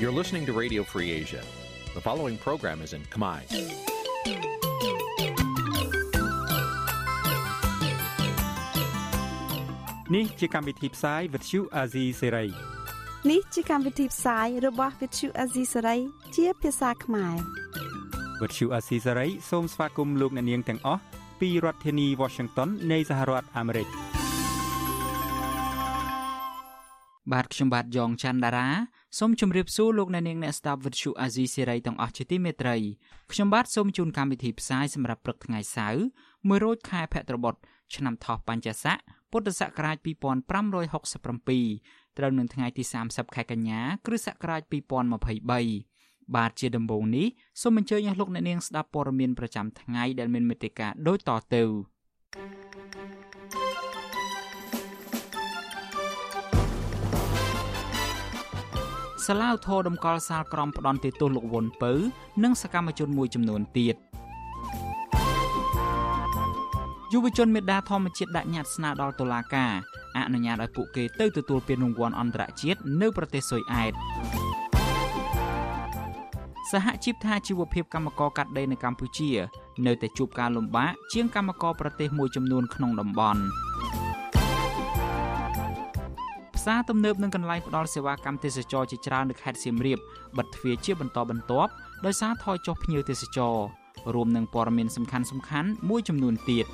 You're listening to Radio Free Asia. The following program is in Khmer. Nǐ chi càm bi tiệp xáy vệt chiu a zì sáy. នេះជាកម្មវិធីផ្សាយរបស់ Vithu Azisari ជាភាសាខ្មែរ វត្តឈូអាស៊ីសេរីសូមស្វាគមន៍លោកអ្នកនាងទាំងអស់ពីរដ្ឋធានី Washington នៃសហរដ្ឋអាមេរិកបាទខ្ញុំបាទយ៉ងច័ន្ទដារា សូមជម្រាបសួរលោកអ្នកនាងអ្នកស្ដាប់វិទ្យុអាស៊ីសេរីទាំងអស់ជាទីមេត្រីខ្ញុំបាទសូមជូនកម្មវិធីផ្សាយសម្រាប់ព្រឹកថ្ងៃសៅរ៍1រោចខែភទ្របទឆ្នាំថោះបัญចស័កពុទ្ធសករាជ2567ត្រូវនឹងថ្ងៃទី30ខែកញ្ញាគ្រិស្តសករាជ2023បាទជាដំបូងនេះសូមអញ្ជើញអស់លោកអ្នកនាងស្ដាប់ព័ត៌មានប្រចាំថ្ងៃដែលមានមេត្តាដូចតទៅ សាឡាវធរដំកល់សាលក្រមផ្ដន់ទោសលោកវុនពៅនិងសកម្មជនមួយចំនួនទៀតយុវជនមេដាធម្មជាតិដាក់ញត្តិស្នើដល់តុលាការអនុញ្ញាតឲ្យពួកគេទៅទទួលពានរង្វាន់អន្តរជាតិនៅប្រទេសស៊ុយអែតសហជីពថាជីវភាពកម្មករកាត់ដេរនៅកម្ពុជា នៅតែជួបការលំបាកជាងកម្មករប្រទេសមួយចំនួនក្នុងតំបន់ ផ្សារទំនើបនិងកន្លែងផ្ដល់សេវាកម្មទេសចរជាច្រើននៅខេត្តសៀមរាបបិទទ្វារជាបន្តបន្ទាប់ដោយសារថយចុះភ្ញៀវទេសចររួមនឹងព័ត៌មានសំខាន់សំខាន់មួយចំនួនទៀត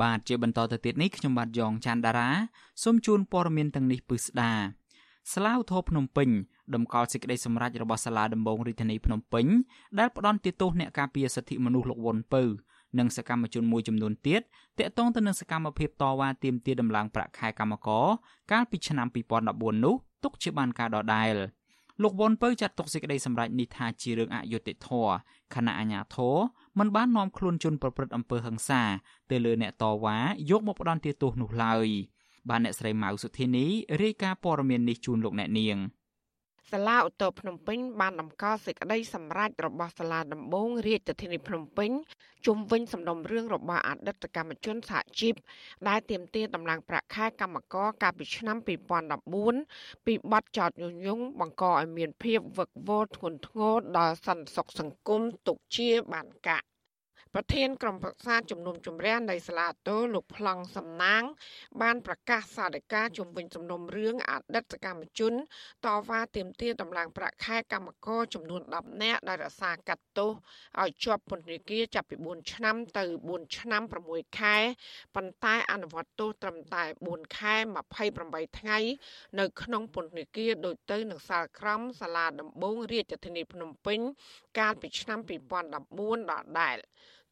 បាទជាបន្តទៅទៀតនេះខ្ញុំបាទយ៉ងច័ន្ទដារាសូមជូនព័ត៌មានទាំងនេះពឹស្ដាសាឡាវធរភ្នំពេញដំកល់សេចក្តីសម្រេចរបស់សាលាដំបងរាជធានីភ្នំពេញដែលផ្ដន់ទោសអ្នកការពារសិទ្ធិមនុស្សលោកវុនពៅ និងសកម្មជនមួយចំនួនទៀតតាក់ទងទៅនឹងសកម្មភាពតវ៉ាទាមទារដំឡើងប្រាក់ខែកម្មករកាលពីឆ្នាំ2014នោះទុកជាបានការដដែល លោកវុនពៅចាត់ទុកសេចក្តីសម្រេចនេះថាជារឿងអយុត្តិធម៌ខណៈអាជ្ញាធរមិនបាននាំខ្លួនជនប្រព្រឹត្តអំពើហិង្សាទៅលើអ្នកតវ៉ាយកមកផ្ដន់ទោសនោះឡើយបានអ្នកស្រីម៉ៅសុធីនីរាយការណ៍ព័ត៌មាននេះជូនលោកអ្នកនាង។ សាលាឧទ្ធរភ្នំពេញបានដំកល់សេចក្តីសម្រេចរបស់សាលាដំបងរាជធានីភ្នំពេញជុំវិញសំណុំរឿងរបស់អតីតកម្មជនសហជីពដែលទាមទារដំឡើងប្រាក់ខែកម្មករកាលពីឆ្នាំ2014ពីបទចោទញុះញង់បង្កឲ្យមានភាពវឹកវរធ្ងន់ធ្ងរដល់សន្តិសុខសង្គមទុកជាបានកាក់ ប្រធានក្រុមប្រឹក្សាជំនុំជម្រះនៃសាលាតូលោកប្លង់សំណាង បានប្រកាសសាលដីកាជំវិញសំណុំរឿងអតីតកម្មជនតវ៉ាទាមទារដំឡើងប្រាក់ខែកម្មករចំនួន10នាក់ដែលរក្សាកាត់ទោសឲ្យជាប់ពន្ធនាគារចាប់ពី4ឆ្នាំទៅ4ឆ្នាំ6ខែប៉ុន្តែអនុវត្តទោសត្រឹមតែ4ខែ28ថ្ងៃ នៅក្នុងពន្ធនាគារដូចទៅនឹងសាលក្រមសាលាដំបងរាជធានីភ្នំពេញកាលពីឆ្នាំ2014ដដែល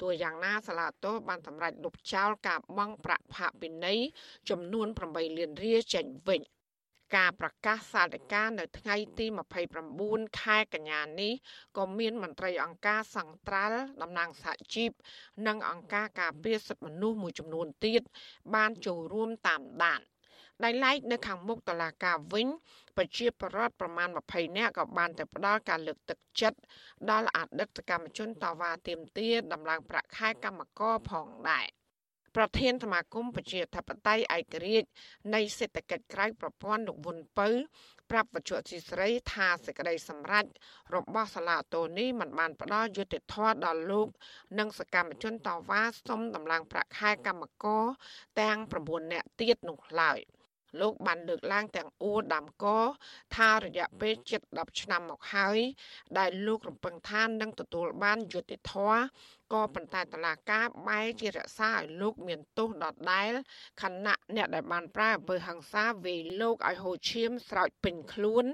ទោះយ៉ាងណាសាលាតូបានសម្រេចលុបចោលការបង់ប្រាក់ផាកពិន័យចំនួន8លានរៀលចេញវិញការប្រកាសសាលដីកានៅថ្ងៃទី29ខែកញ្ញានេះក៏មានមន្ត្រីអង្គការសង្ត្រាល់តំណាងសហជីពនិងអង្គការការពារសិទ្ធិមនុស្សមួយចំនួនទៀតបានចូលរួមតាមដាន ដោយឡែកនៅខាងមុខតឡាការវិញប្រជាពលរដ្ឋប្រមាណ20នាក់ក៏បានទៅផ្ដល់ការលើកទឹកចិត្តដល់អតីតកម្មជនតវ៉ាទាមទារដំឡើងប្រាក់ខែកម្មករផងដែរប្រធានសមាគមប្រជាធិបតេយ្យឯករាជ្យនៃសេដ្ឋកិច្ចក្រៅប្រព័ន្ធលោកវុនពៅប្រាប់វិទ្យុអសីស្រីថាសេចក្តីសម្រេចរបស់សាលាតូនេះមិនបានផ្ដល់យុត្តិធម៌ដល់លោក និងសកម្មជនតវ៉ាសុំដំឡើងប្រាក់ខែកម្មករទាំង9នាក់ទៀតនោះឡើយ។ លោកបានលើកឡើងទាំងអួរដាំកថារយៈពេលជិត10ឆ្នាំមកហើយ ដែលលោករំពឹងថានឹងទទួលបានយុត្តិធម៌ក៏ប៉ុន្តែតឡាការបែរជារក្សាឲ្យលោកមានទោសដដែលខណៈអ្នកដែលបានប្រើអំពើហិង្សាវាយលោកឲ្យហូរឈាមស្រោចពេញខ្លួន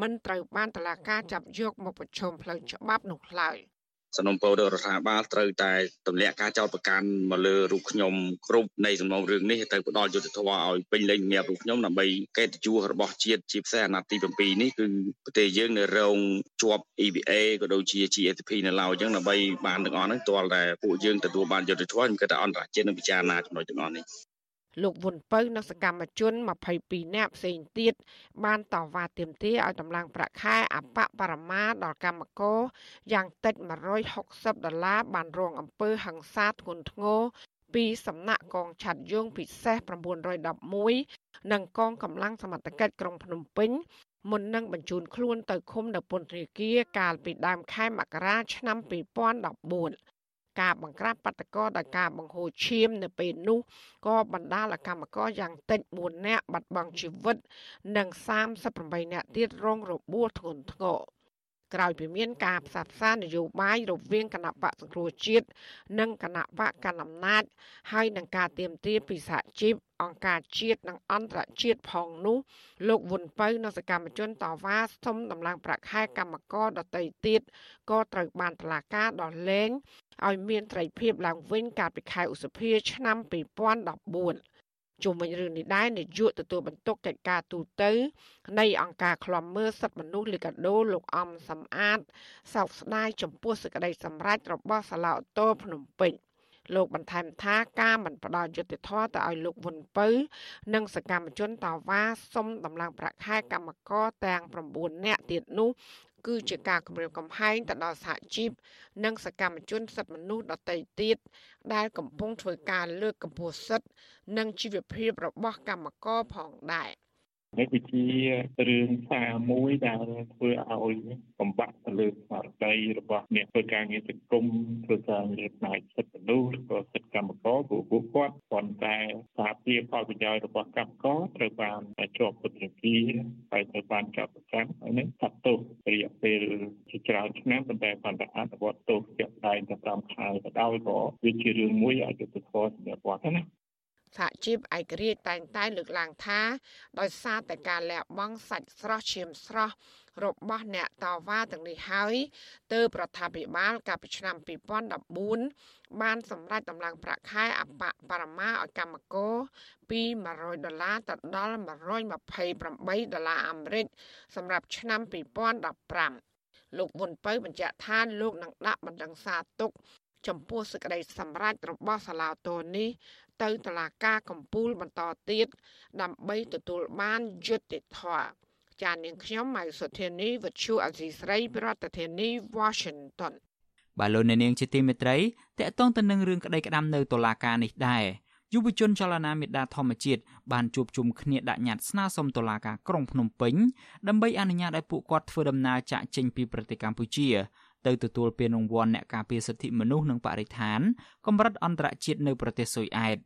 មិនត្រូវបានតឡាការចាប់យកមកប្រឈមផ្លូវច្បាប់នោះឡើយ។ សំណុំពរទៅរដ្ឋាភិបាលត្រូវតែទម្លាក់ការចោទប្រកាន់មកលើរូបខ្ញុំគ្រប់នៃសំណុំរឿងនេះទៅផ្ដល់យុត្តិធម៌ឲ្យពេញលេញសម្រាប់រូបខ្ញុំដើម្បីកិត្តិយសរបស់ជាតិជាពិសេសអាណត្តិទី7នេះគឺប្រទេសយើងនៅរងជាប់ EBA ក៏ដូចជា GSP នៅឡើយអញ្ចឹងដើម្បីបានទាំងអស់ហ្នឹងទាល់តែពួកយើងទទួលបានយុត្តិធម៌ខ្ញុំគិតថាអន្តរជាតិនឹងពិចារណាចំណុចទាំងអស់នេះ លោកវុនពៅនិងសកម្មជន22នាក់ផ្សេងទៀតបានតវ៉ាទាមទារឲ្យតម្លើងប្រាក់ខែអបបរមាដល់កម្មករយ៉ាងតិច160ដុល្លារបានរងអំពើហិង្សាធ្ងន់ធ្ងរពីសំណាក់កងឆ័ត្រយងពិសេស911និងកងកម្លាំងសមត្ថកិច្ចក្រុងភ្នំពេញមុននឹងបញ្ជូនខ្លួនទៅឃុំនៅពន្ធនាគារកាលពីដើមខែមករាឆ្នាំ2014 ការបង្ក្រាបបាតកោដោយការបង្ហូរឈាមនៅពេលនោះក៏បណ្ដាលឲ្យកម្មករយ៉ាងតិច4នាក់បាត់បង់ជីវិត និង38នាក់ទៀតរងរបួសធ្ងន់ធ្ងរក្រោយពីមានការផ្សះផ្សានយោបាយរវាងគណៈបកសង្គ្រោះជាតិនិងគណៈបកកណ្ដាលអំណាចហើយនឹងការទៀមទាពីសហជីពអង្គការជាតិនិងអន្តរជាតិផងនោះលោកវុនពៅនៅសកម្មជនតវ៉ាសុំដំឡើងប្រាក់ខែកម្មករដទៃទៀតក៏ត្រូវបានតឡាការដោះលែង ឲ្យមានត្រីភាពឡើងវិញកាលពីខែឧសភាឆ្នាំ2014ជុំវិញរឿងនេះដែរនាយកទទួលបន្ទុកកិច្ចការទូតទៅនៃអង្គការឃ្លាំមើលសិទ្ធិមនុស្សលីកាដូលោកអំសំអាតសោកស្ដាយចំពោះសេចក្តីសម្រេចរបស់សាឡាអូតូភ្នំពេញលោកបន្ថែមថាការមិនផ្ដល់យុត្តិធម៌ទៅឲ្យលោកវុនពៅ និងសកម្មជនតវ៉ាសុំដំឡើងប្រាក់ខែកម្មករទាំង9នាក់ទៀតនោះ គឺជាការគម្រាមកំហែងទៅដល់សហជីពនិងសកម្មជនសិទ្ធិមនុស្សដទៃទៀតដែលកំពុងធ្វើការលើកកម្ពស់សិទ្ធិនិងជីវភាពរបស់កម្មករផងដែរ។ នេះគឺជារឿងសារមួយដែលធ្វើឲ្យបំបាក់ទៅលើស្មារតីរបស់អ្នកធ្វើការងារសង្គមធ្វើការងារផ្នែកសិទ្ធិមនុស្សក៏សិទ្ធិកម្មករព្រោះពួកគាត់ប៉ុន្តែសារពាផលប្រយោជន៍របស់កម្មករត្រូវបានជាប់ពន្ធនាគារហើយត្រូវបានចាប់ប្រកាន់ហើយនឹងកាត់ទោសរយៈពេលជាច្រើនឆ្នាំប៉ុន្តែបានតែអនុវត្តទោសជាក់ស្ដែងទៅតាមខែទៅដោយក៏វាជារឿងមួយអយុត្តិធម៌សម្រាប់គាត់ណា សហជីពឯករាជ្យតែងតែលើកឡើងថាដោយសារតែការលះបង់សាច់ស្រស់ឈាមស្រស់របស់អ្នកតវ៉ាទាំងនេះហើយទើបរដ្ឋាភិបាលកាលពីឆ្នាំ2014បានសម្រេចដំឡើងប្រាក់ខែអបបរមាឲ្យកម្មករពី100ដុល្លារទៅដល់128ដុល្លារអាមេរិកសម្រាប់ឆ្នាំ2015លោកវុនពៅបញ្ជាក់ថាលោកនឹងដាក់បណ្ដឹងសារទុកចំពោះសេចក្តីសម្រេចរបស់សាឡាវតូនេះ ទៅតុលាការកំពូលបន្តទៀតដើម្បីទទួលបានយុត្តិធម៌ចាននាងខ្ញុំម៉ៃសុធានីវិទ្យុអសីស្រីប្រធានាធិបតី Washington បាទលោកអ្នកនាងជាទីមេត្រីតកតងទៅនឹងរឿងក្តីក្តាំនៅតុលាការនេះដែរយុវជនចលនាមេដាធម្មជាតិបានជួបជុំគ្នាដាក់ញត្តិស្នើសុំតុលាការក្រុងភ្នំពេញដើម្បីអនុញ្ញាតឲ្យពួកគាត់ធ្វើដំណើរចាក់ចេញពីប្រទេសកម្ពុជា ទៅទទួលពានរង្វាន់អ្នកការពារសិទ្ធិមនុស្សនិងបរិស្ថានកម្រិតអន្តរជាតិនៅប្រទេសស៊ុយអែត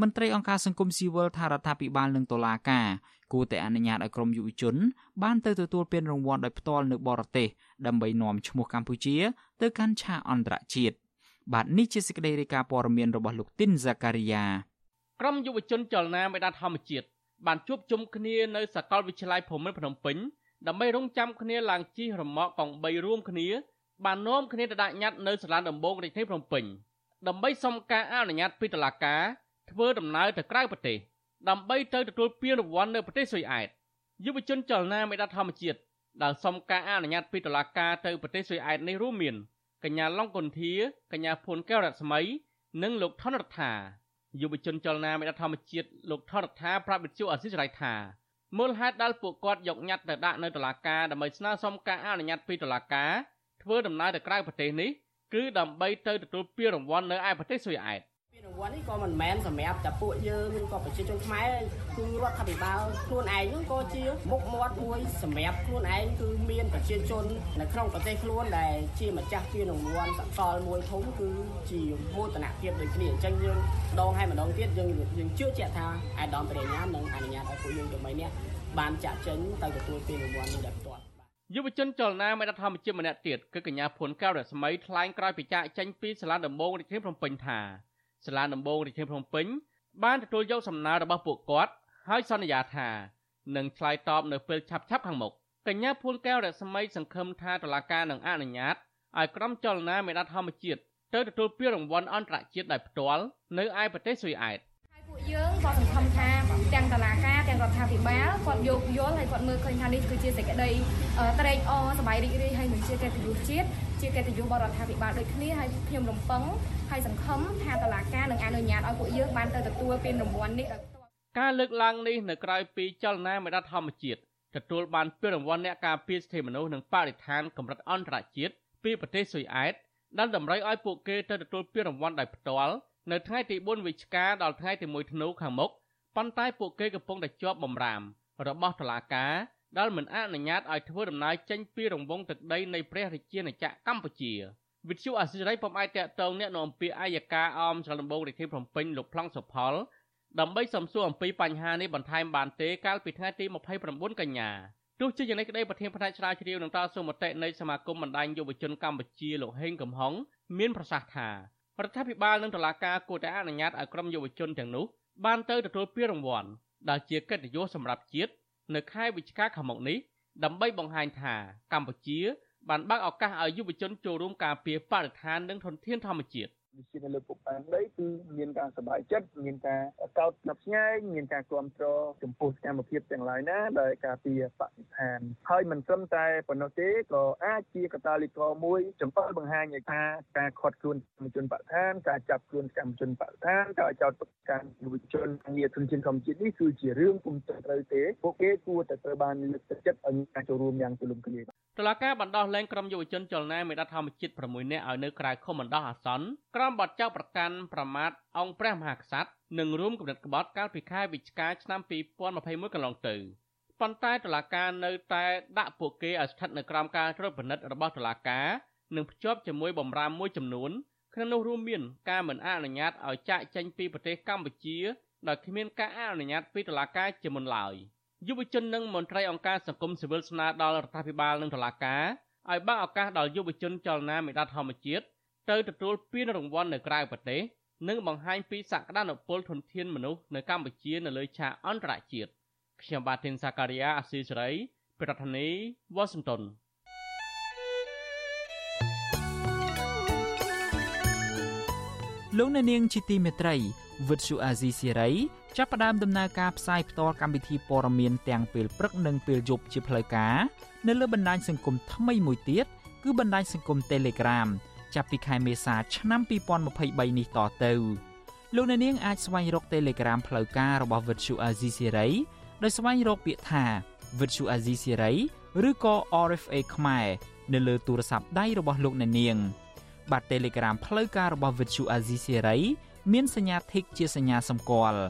មន្ត្រីអង្គការសង្គមស៊ីវិលថារដ្ឋាភិបាលនិងតុលាការគួរតែអនុញ្ញាតឲ្យក្រុមយុវជន បានទៅទទួលពានរង្វាន់ដោយផ្ទាល់នៅបរទេសដើម្បីនាំឈ្មោះកម្ពុជា ទៅកាន់ឆាកអន្តរជាតិបាទនេះជាសេចក្តីរាយការណ៍ព័ត៌មានរបស់លោកទីនហ្សាការីយ៉ាក្រុមយុវជនចលនាមេដាធម្មជាតិបានជួបជុំគ្នានៅសាកលវិទ្យាល័យភូមិន្ទភ្នំពេញដើម្បីរងចាំគ្នាឡើងជិះរមាក់កង់3រួមគ្នា បាននាំគ្នាទៅដាក់ញត្តិនៅសាលាដំបងរាជធានីភ្នំពេញដើម្បីសុំការអនុញ្ញាតពីតុលាការធ្វើដំណើរទៅក្រៅប្រទេសដើម្បីទៅទទួលពានរង្វាន់នៅប្រទេសស៊ុយអែតយុវជនចលនាមេដាធម្មជាតិដែលសុំការអនុញ្ញាតពីតុលាការទៅប្រទេសស៊ុយអែតនេះរួមមានកញ្ញាឡុងកុនធាកញ្ញាភួនកែវរស្មី និងលោកថនរដ្ឋាយុវជនចលនាមេដាធម្មជាតិលោកថនរដ្ឋាប្រាប់វិទ្យុអសិរ័យថាមូលហេតុដែលពួកគាត់យកញត្តិទៅដាក់នៅតុលាការដើម្បីស្នើសុំការអនុញ្ញាតពីតុលាការ ធ្វើដំណើរទៅក្រៅប្រទេសនេះគឺដើម្បីទៅទទួលពានរង្វាន់នៅឯប្រទេសស៊ុយអែតពានរង្វាន់នេះក៏មិនមែនសម្រាប់តែពួកយើងក៏ប្រជាជនខ្មែរគឺរដ្ឋាភិបាលខ្លួនឯងហ្នឹងក៏ជាមុខមាត់មួយសម្រាប់ខ្លួនឯងគឺមានប្រជាជននៅក្នុងប្រទេសខ្លួនដែលជាម្ចាស់ពានរង្វាន់សកលមួយធំគឺជាមោទនភាពដូចគ្នាអញ្ចឹងយើងដងហើយម្ដងទៀតយើងយើងជឿជាក់ថាអាដាមបរិញ្ញានឹងអនុញ្ញាតឲ្យពួកយើងទាំង3នាក់បានចាក់ចេញទៅទទួលពានរង្វាន់នេះដោយផ្ទាល់ យុវជនចលនាមេដាធម្មជាតិម្នាក់ទៀតគឺកញ្ញាភួនកៅរស្មីថ្លែងក្រោយពីចាកចេញពីសាលាដំបងរាជធានីភ្នំពេញថាសាលាដំបងរាជធានីភ្នំពេញបានទទួលយកសំណើរបស់ពួកគាត់ហើយសន្យាថានឹងឆ្លើយតបនៅពេលឆាប់ៗខាងមុខកញ្ញាភួនកែវរស្មីសង្ឃឹមថាតុលាការនឹងអនុញ្ញាតឲ្យក្រុមចលនាមេដាធម្មជាតិទៅទទួលពានរង្វាន់អន្តរជាតិដោយផ្ទាល់នៅឯប្រទេសស៊ុយអែតពួកយើងក៏សង្ឃឹមថា ទាំងតឡាការទាំងរដ្ឋាភិបាលគាត់យកយល់ហើយគាត់មើលឃើញថានេះគឺជាសេចក្តីត្រេកអរសប្បាយរីករាយហើយនឹងជាកិត្តិយសជាតិជាកិត្តិយសរបស់រដ្ឋាភិបាលដូចគ្នាហើយខ្ញុំរំពឹងហើយសង្ឃឹមថាតឡាការនឹងអនុញ្ញាតឲ្យពួកយើងបានទៅទទួលពានរង្វាន់នេះដោយផ្ទាល់ការលើកឡើងនេះនៅក្រៅពីចលនាមេដាធម្មជាតិទទួលបានពានរង្វាន់អ្នកការពារសិទ្ធិមនុស្សនិងបរិស្ថានកម្រិតអន្តរជាតិពីប្រទេសស៊ុយអែតដែលតម្រូវឲ្យពួកគេទៅទទួលពានរង្វាន់ដោយផ្ទាល់នៅថ្ងៃទី4វិច្ឆិកាដល់ថ្ងៃទី1ធ្នូខាងមុខ ប៉ុន្តែពួកគេកំពុងតែជាប់បំរាម របស់តុលាការដែលមិនអនុញ្ញាតឲ្យធ្វើដំណើរចេញពីរង្វង់ទឹកដីនៃព្រះរាជាណាចក្រកម្ពុជាវិទ្យុអាស៊ីសេរីពុំអាចតាក់ទងអ្នកនាំពាក្យអាយកាអមចលដំបងរាជធានីភ្នំពេញលោកប្លង់សុផលដើម្បីសំសួរអំពីបញ្ហានេះបន្ថែមបានទេកាលពីថ្ងៃទី29កញ្ញាទោះជាយ៉ាងនេះក្តីប្រធានផ្នែកស្រាវជ្រាវនឹងតស៊ូមតិនៃសមាគមបណ្ដាញយុវជនកម្ពុជាលោកហេងកំហុងមានប្រសាសន៍ថារដ្ឋាភិបាលនិងតុលាការគួរតែអនុញ្ញាតឲ្យក្រុមយុវជនទាំងនោះ បានទៅទទួលពានរង្វាន់ដែលជាកិត្តិយសសម្រាប់ជាតិនៅខែវិច្ឆិកាខាងមុខនេះដើម្បីបង្ហាញថាកម្ពុជាបានបើកឱកាសឲ្យយុវជនចូលរួមការពារបរិស្ថាននិងធនធានធម្មជាតិ វិជានៅលើពុកផែនដីគឺមានការសប្បាយចិត្តមានការកោតស្ញប់ស្ញែងមានការគ្រប់គ្រងចំពោះសកម្មភាពទាំងឡាយណាដែលការពារបរិស្ថានហើយមិនត្រឹមតែប៉ុណ្ណោះទេក៏អាចជាកតាលីករមួយចំពោះបង្ហាញឲ្យថាការខាត់ខ្លួនកម្មជនបរិស្ថានការចាប់ខ្លួនកម្មជនបរិស្ថានការចោទប្រកាន់យុវជនងារធនធានធម្មជាតិនេះគឺជារឿងពុំត្រូវទេពួកគេគួរតែត្រូវបានលើកទឹកចិត្តឲ្យមានការចូលរួមយ៉ាងទូលំទូលាយតុលាការបណ្ដោះលែងក្រុមយុវជនចលនាមេដាធម្មជាតិ6នាក់ឲ្យនៅក្រៅឃុំបណ្ដោះអាសន្នក្រោមបទចោទប្រកាន់ប្រមាថអង្គព្រះមហាក្សត្រនិងរួមគំនិតក្បត់កាលពីខែវិច្ឆិកាឆ្នាំ2021កន្លងទៅប៉ុន្តែតុលាការនៅតែដាក់ពួកគេឲ្យស្ថិតនៅក្រោមការត្រួតពិនិត្យរបស់តុលាការនិងភ្ជាប់ជាមួយបំរាមមួយចំនួនក្នុងនោះរួមមានការមិនអនុញ្ញាតឲ្យចាកចេញពីប្រទេសកម្ពុជាដោយគ្មានការអនុញ្ញាតពីតុលាការជាមុនឡើយ។យុវជននិងមន្ត្រីអង្គការសង្គមស៊ីវិលស្នើដល់រដ្ឋាភិបាលនិងតុលាការឲ្យបើកឱកាសដល់យុវជនចលនាមេដាធម្មជាតិ ទៅទទួលពានរង្វាន់នៅក្រៅប្រទេសនិងបង្ហាញពីសក្តានុពលធនធានមនុស្សនៅកម្ពុជានៅលើឆាកអន្តរជាតិខ្ញុំបាទធីនសាការីយ៉ាអស៊ីសេរីប្រធានាធិបតី Washington លោកអ្នកនាងជាទីមេត្រីវិទ្យុអាស៊ីសេរីចាប់ផ្ដើមដំណើរការផ្សាយផ្ទាល់កម្មវិធីព័ត៌មានទាំងពេលព្រឹកនិងពេលយប់ជាផ្លូវការនៅលើបណ្ដាញសង្គមថ្មីមួយទៀតគឺបណ្ដាញសង្គម Telegram ចាប់ពីខែមេសាឆ្នាំ2023នេះតទៅលោកអ្នកនាងអាចស្វែងរក Telegram ផ្លូវការរបស់ Vuthu Azizi Siri ដោយស្វែងរកពាក្យថា Vuthu Azizi Siri ឬក៏ RFA ខ្មែរនៅលើទូរស័ព្ទដៃរបស់លោកអ្នកនាងបាទ Telegram ផ្លូវការរបស់ Vuthu Azizi Siri មានសញ្ញា Tick ជាសញ្ញាសម្គាល់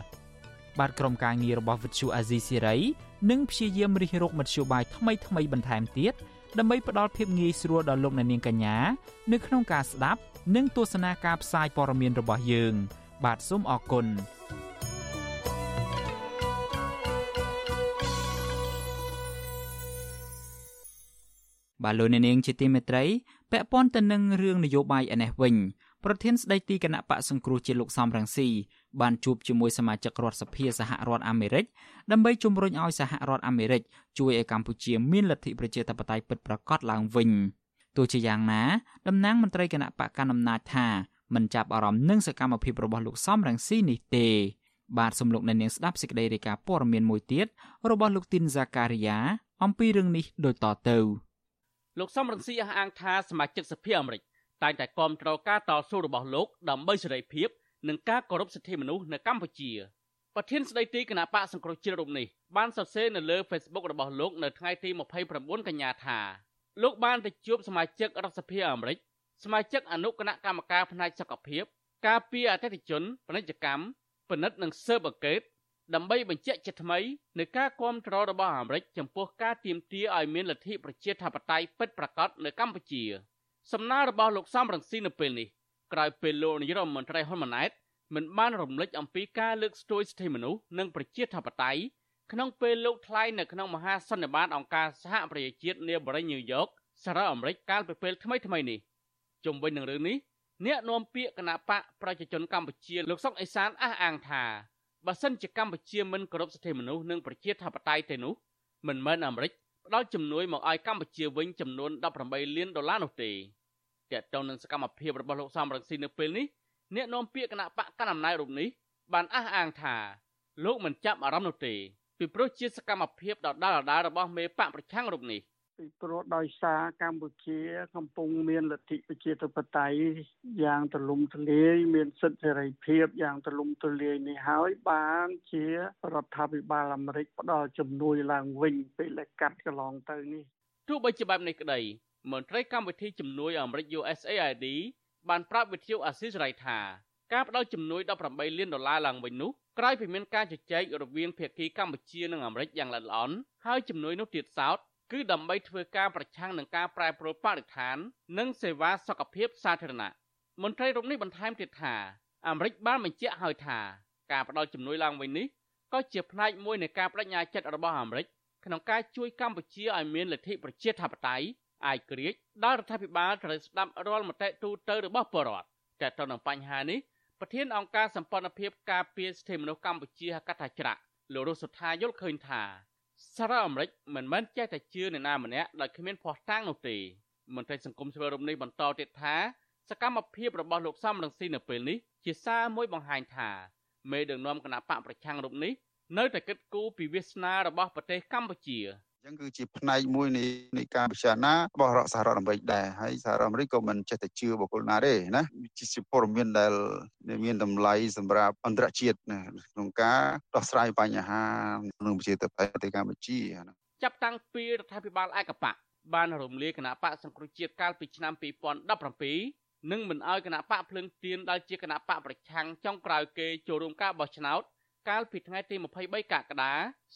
បាទក្រុមការងាររបស់វិទ្យុអាស៊ីសេរីនឹងព្យាយាមរិះរកមធ្យោបាយថ្មីថ្មីបន្ថែមទៀតដើម្បី ផ្ដល់ភាពងាយស្រួលដល់លោកអ្នកនាងកញ្ញានៅក្នុងការស្ដាប់និងទស្សនាការផ្សាយព័ត៌មានរបស់យើង បាទសូមអរគុណបាទលោកអ្នកនាងជាទីមេត្រីពាក់ព័ន្ធទៅនឹងរឿងនយោបាយឯនេះវិញប្រធានស្ដីទីគណៈបកសង្គ្រោះជាតិលោកសំរងស៊ី បានជួបជាមួយសមាជិករដ្ឋសភាសហរដ្ឋអាមេរិកដើម្បីជំរុញឲ្យសហរដ្ឋអាមេរិកជួយឲ្យកម្ពុជាមានលទ្ធិប្រជាធិបតេយ្យពិតប្រាកដឡើងវិញទោះជាយ៉ាងណាតំណាងមន្ត្រីគណៈបកកណ្ដាលអំណាចថាមិនចាប់អារម្មណ៍នឹងសកម្មភាពរបស់លោកសំរងស៊ីនេះទេបាទសំលោកនៅនាងស្ដាប់សេចក្តីរាយការណ៍ព័ត៌មានមួយទៀតរបស់លោកទីនហ្សាការីយ៉ាអំពីរឿងនេះដូចតទៅលោកសំរងស៊ីអះអាងថាសមាជិកសភាអាមេរិកតែងតែគាំទ្រការតស៊ូរបស់លោកដើម្បីសេរីភាព និងការគោរពសិទ្ធិមនុស្សនៅកម្ពុជាប្រធានស្ដីទីគណៈបកសង្គ្រោះជាតិរូបនេះបានសរសេរនៅលើ Facebook របស់លោកនៅថ្ងៃទី29កញ្ញាថាលោកបានទៅជួបសមាជិករដ្ឋសភាអាមេរិកសមាជិកអនុគណៈកម្មការផ្នែកសុខភាព ការពារអតិថិជនពាណិជ្ជកម្មពិនិត្យនិងស៊ើបអង្កេតដើម្បីបញ្ជាក់ជាថ្មីនៃការគាំទ្ររបស់អាមេរិកចំពោះការទាមទារឲ្យមានលទ្ធិប្រជាធិបតេយ្យពិតប្រាកដនៅកម្ពុជា សំណើរបស់លោកសំរងស៊ីនៅពេលនេះ ក្រោយពេលលោកនាយរដ្ឋមន្ត្រីហ៊ុនម៉ាណែតមិនបានរំលឹកអំពីការលើកស្ទួយសិទ្ធិមនុស្សនិងប្រជាធិបតេយ្យក្នុងពេលលោកថ្លែងនៅក្នុងមហាសន្និបាតអង្គការសហប្រជាជាតិនាបរិយាញូវយ៉កសហរដ្ឋអាមេរិកកាលពីពេលថ្មីថ្មីនេះជុំវិញនឹងរឿងនេះអ្នកនាំពាក្យគណៈបកប្រជាជនកម្ពុជាលោកសុកអេសានអះអាងថាបើសិនជាកម្ពុជាមិនគោរពសិទ្ធិមនុស្សនិងប្រជាធិបតេយ្យទេនោះមិនមែនអាមេរិកផ្ដល់ជំនួយមកឲ្យកម្ពុជាវិញចំនួន18លានដុល្លារនោះទេ តកតងនឹងសកម្មភាពរបស់លោកសំរងស៊ីនៅពេលនេះអ្នកនាំពាក្យគណៈបកកណ្ដាលអំណាចរូបនេះបានអះអាងថាលោកមិនចាប់អារម្មណ៍នោះទេពីព្រោះជាសកម្មភាពដដាលដដាលរបស់មេបកប្រឆាំងរូបនេះពីព្រោះដោយសារកម្ពុជាកំពុងមានលទ្ធិប្រជាធិបតេយ្យយ៉ាងទូលំទូលាយមានសិទ្ធិសេរីភាពយ៉ាងទូលំទូលាយនេះហើយបានជារដ្ឋាភិបាលអាមេរិកផ្ដល់ជំនួយឡើងវិញពេលដែលកាត់កន្លងទៅនេះទោះបីជាបែបនេះក្តី មន្ត្រីកម្មវិធីជំនួយអាមេរិក USAID បានប្រាប់វិទ្យុអាស៊ីសេរីថាការផ្តល់ជំនួយ18លានដុល្លារឡើងវិញនោះក្រោយពីមានការជជែករវាងភាគីកម្ពុជានិងអាមេរិកយ៉ាងល្អិតល្អន់ហើយជំនួយនោះទៀតសោតគឺដើម្បីធ្វើការប្រឆាំងនឹងការប្រែប្រួលបរិស្ថាន និងសេវាសុខភាពសាធារណៈមន្ត្រីរូបនេះបន្ថែមទៀតថាអាមេរិកបានបញ្ជាក់ហើយថាការផ្តល់ជំនួយឡើងវិញនេះក៏ជាផ្នែកមួយនៃការបដិញ្ញាចិត្តរបស់អាមេរិកក្នុងការជួយកម្ពុជាឲ្យមានលទ្ធិប្រជាធិបតេយ្យ ឯករាជ្យដល់រដ្ឋាភិបាលត្រូវស្ដាប់រាល់មតិទូទៅរបស់ប្រជាពលរដ្ឋតែទៅនឹងបញ្ហានេះប្រធានអង្គការសម្ព័ន្ធភាពការពារសិទ្ធិមនុស្សកម្ពុជាហកថាច្រាក់លោករស់សុថាយល់ឃើញថាសារអាមេរិកមិនមែនចេះតែជឿនរណាម្នាក់ដោយគ្មានភ័ស្តុតាងនោះទេមន្ត្រីសង្គមស៊ីវិលរំនេះបន្តទៀតថាសកម្មភាពរបស់លោកសំរងស៊ីនៅពេលនេះជាសារមួយបង្ហាញថាមេដឹកនាំគណៈបកប្រឆាំងរូបនេះនៅតែគិតគូរពីវាសនារបស់ប្រទេសកម្ពុជា ចឹងគឺជាផ្នែកមួយនៃនៃការពិចារណារបស់រដ្ឋសហរដ្ឋអាមេរិកដែរហើយសហរដ្ឋអាមេរិកក៏មិនចេះតែជឿបុគ្គលណាទេណាជាព័ត៌មានដែលមានតម្លៃសម្រាប់អន្តរជាតិក្នុងការដោះស្រាយបញ្ហាក្នុងប្រជាធិបតេយ្យប្រទេសកម្ពុជាចាប់តាំងពីរដ្ឋាភិបាលឯកបកបានរំលាយគណៈបកសង្គ្រោះជាតិកាលពីឆ្នាំ2017និងមិនអោយគណៈបកភ្លឹងទៀនដែលជាគណៈបកប្រឆាំងចុងក្រោយគេចូលរួមការបោះឆ្នោត កាលពីថ្ងៃទី23កក្កដា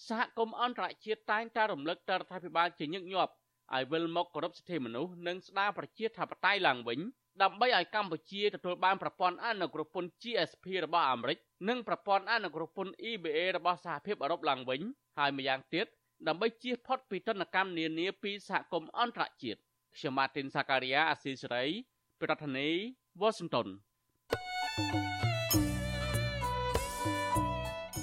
សហគមន៍អន្តរជាតិតែងតែរំលឹកទៅរដ្ឋាភិបាលជាញឹកញាប់ឲ្យវិលមកគោរពសិទ្ធិមនុស្សនិងស្ដារប្រជាធិបតេយ្យឡើងវិញដើម្បីឲ្យកម្ពុជាទទួលបានប្រព័ន្ធអនុគ្រោះពន្ធ GSP របស់អាមេរិកនិងប្រព័ន្ធអនុគ្រោះពន្ធ EBA របស់សហភាពអឺរ៉ុបឡើងវិញហើយម្យ៉ាងទៀតដើម្បីជៀសផុតពីទណ្ឌកម្មនានាពីសហគមន៍អន្តរជាតិខ្ញុំម៉ាទីនសាការីយ៉ាអាស៊ីសេរីប្រធានាធិបតី Washington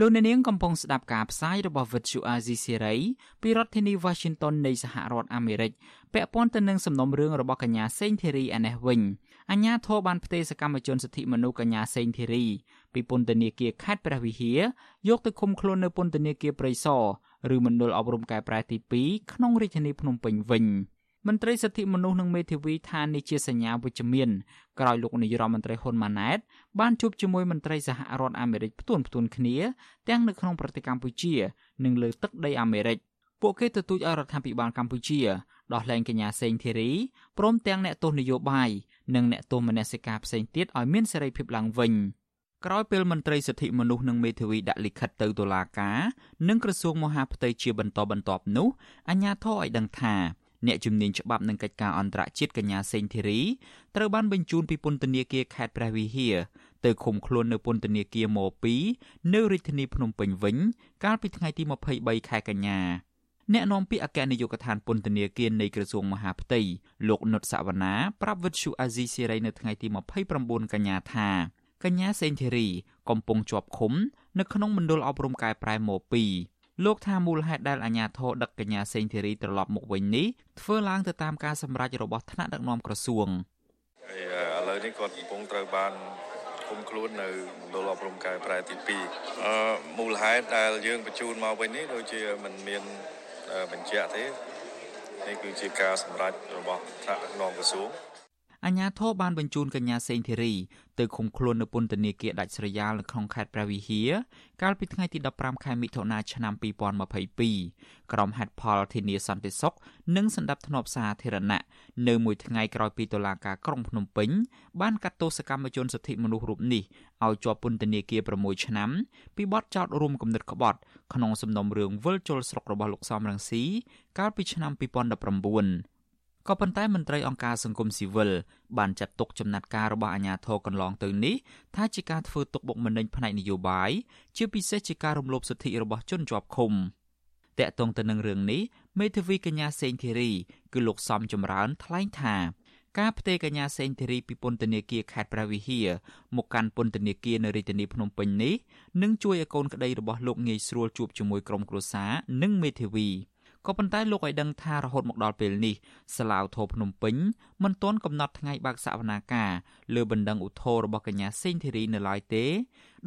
លោកអ្នកនាងកំពុងស្ដាប់ការផ្សាយរបស់ Vuthu Azizi Serai ពីរដ្ឋធានី Washington នៃសហរដ្ឋអាមេរិកពាក់ព័ន្ធទៅនឹងសំណុំរឿងរបស់កញ្ញាសេងធីរីឯនេះវិញអាជ្ញាធរបានផ្ទេរសកម្មជនសិទ្ធិមនុស្សកញ្ញាសេងធីរីពីពន្ធនាគារខេត្តព្រះវិហារយកទៅឃុំខ្លួននៅពន្ធនាគារព្រៃសរឬមណ្ឌលអប់រំកែប្រែទី2ក្នុងរាជធានីភ្នំពេញវិញ។ មន្ត្រីសិទ្ធិមនុស្សនិងមេធាវីថានេះជាសញ្ញាវិជ្ជមានក្រោយលោកនាយរដ្ឋមន្ត្រីហ៊ុនម៉ាណែតបានជួបជាមួយមន្ត្រីសហរដ្ឋអាមេរិកផ្ទួនផ្ទួនគ្នាទាំងនៅក្នុងប្រទេសកម្ពុជា និងលើទឹកដីអាមេរិកពួកគេទទូចឲ្យរដ្ឋាភិបាលកម្ពុជាដោះលែងកញ្ញាសេងធីរីព្រមទាំងអ្នកទោសនយោបាយនិងអ្នកទោសមនសិការផ្សេងទៀតឲ្យមានសេរីភាពឡើងវិញក្រោយពេលមន្ត្រីសិទ្ធិមនុស្សនិងមេធាវីដាក់លិខិតទៅតុលាការនិងក្រសួងមហាផ្ទៃជាបន្តបន្ទាប់នោះអាជ្ញាធរឲ្យដឹងថា អ្នកជំនាញច្បាប់នឹងកិច្ចការអន្តរជាតិកញ្ញាសេងធីរីត្រូវបានបញ្ជូនពីពន្ធនាគារខេត្តព្រះវិហារទៅឃុំខ្លួននៅពន្ធនាគារម2នៅរាជធានីភ្នំពេញវិញ កាលពីថ្ងៃទី23ខែកញ្ញាអ្នកនាំពាក្យអគ្គនាយកដ្ឋានពន្ធនាគារនៃក្រសួងមហាផ្ទៃលោកនុតសវណ្ណាប្រាប់វិទ្យុអាស៊ីសេរីនៅថ្ងៃទី29កញ្ញាថាកញ្ញាសេងធីរី កំពុងជាប់ឃុំ នៅក្នុងមណ្ឌលអប់រំកែប្រែម៉ូ2 លោកថាមូលហេតុដែលអាជ្ញាធរដឹកកញ្ញាសេងធីរីត្រឡប់មកវិញនេះធ្វើឡើងទៅតាមការសម្រេចរបស់ថ្នាក់ដឹកនាំក្រសួងហើយឥឡូវនេះគាត់កំពុងត្រូវបានគុំខ្លួននៅមណ្ឌលអប់រំកែប្រែទី2អឺមូលហេតុដែលយើងបញ្ជូនមកវិញនេះដូចជាมันមានបញ្ជាក់ទេនេះគឺជាការសម្រេចរបស់ថ្នាក់ដឹកនាំក្រសួង អាជ្ញាធរបានបញ្ជូនកញ្ញាសេងធីរីទៅឃុំខ្លួននៅពន្ធនាគារដាច់ស្រយាលនៅក្នុងខេត្តព្រះវិហារកាលពីថ្ងៃទី15ខែមិថុនាឆ្នាំ2022ក្រុមហេតុផលធានាសន្តិសុខនិងសម្ដាប់ធ្នាប់សាធារណៈនៅមួយថ្ងៃក្រោយពីតុលាការក្រុងភ្នំពេញបានកាត់ទោសកម្មជនសិទ្ធិមនុស្សរូបនេះឲ្យជាប់ពន្ធនាគារ6ឆ្នាំពីបទចោទរួមគំនិតក្បត់ក្នុងសំណុំរឿងវិលជុលស្រុករបស់លោកសំរងស៊ីកាលពីឆ្នាំ2019 ក៏ប៉ុន្តែមន្ត្រីអង្គការសង្គមស៊ីវិលបានចាត់ទុកចំណាត់ការរបស់អាជ្ញាធរកន្លងទៅនេះថាជាការធ្វើទុកបុកម្នេញផ្នែកនយោបាយជាពិសេសជាការរំលោភសិទ្ធិរបស់ជនជាប់ឃុំតកតងទៅនឹងរឿងនេះមេធាវីកញ្ញាសេងធីរីគឺលោកសំចម្រើនថ្លែងថាការផ្ទេរកញ្ញាសេងធីរីពីពន្ធនាគារខេត្តព្រះវិហារមកកាន់ពន្ធនាគារនៅរាជធានីភ្នំពេញនេះនឹងជួយឲ្យកូនក្តីរបស់លោកងាយស្រួលជួបជាមួយក្រុមគ្រួសារនិងមេធាវី ក៏ប៉ុន្តែលោកឲ្យដឹងថារហូតមកដល់ពេលនេះសាឡាវធោភ្នំពេញមិនទាន់កំណត់ថ្ងៃបើកសវនាការលើបណ្ដឹងឧទ្ធររបស់កញ្ញាសេងធីរីនៅឡើយទេ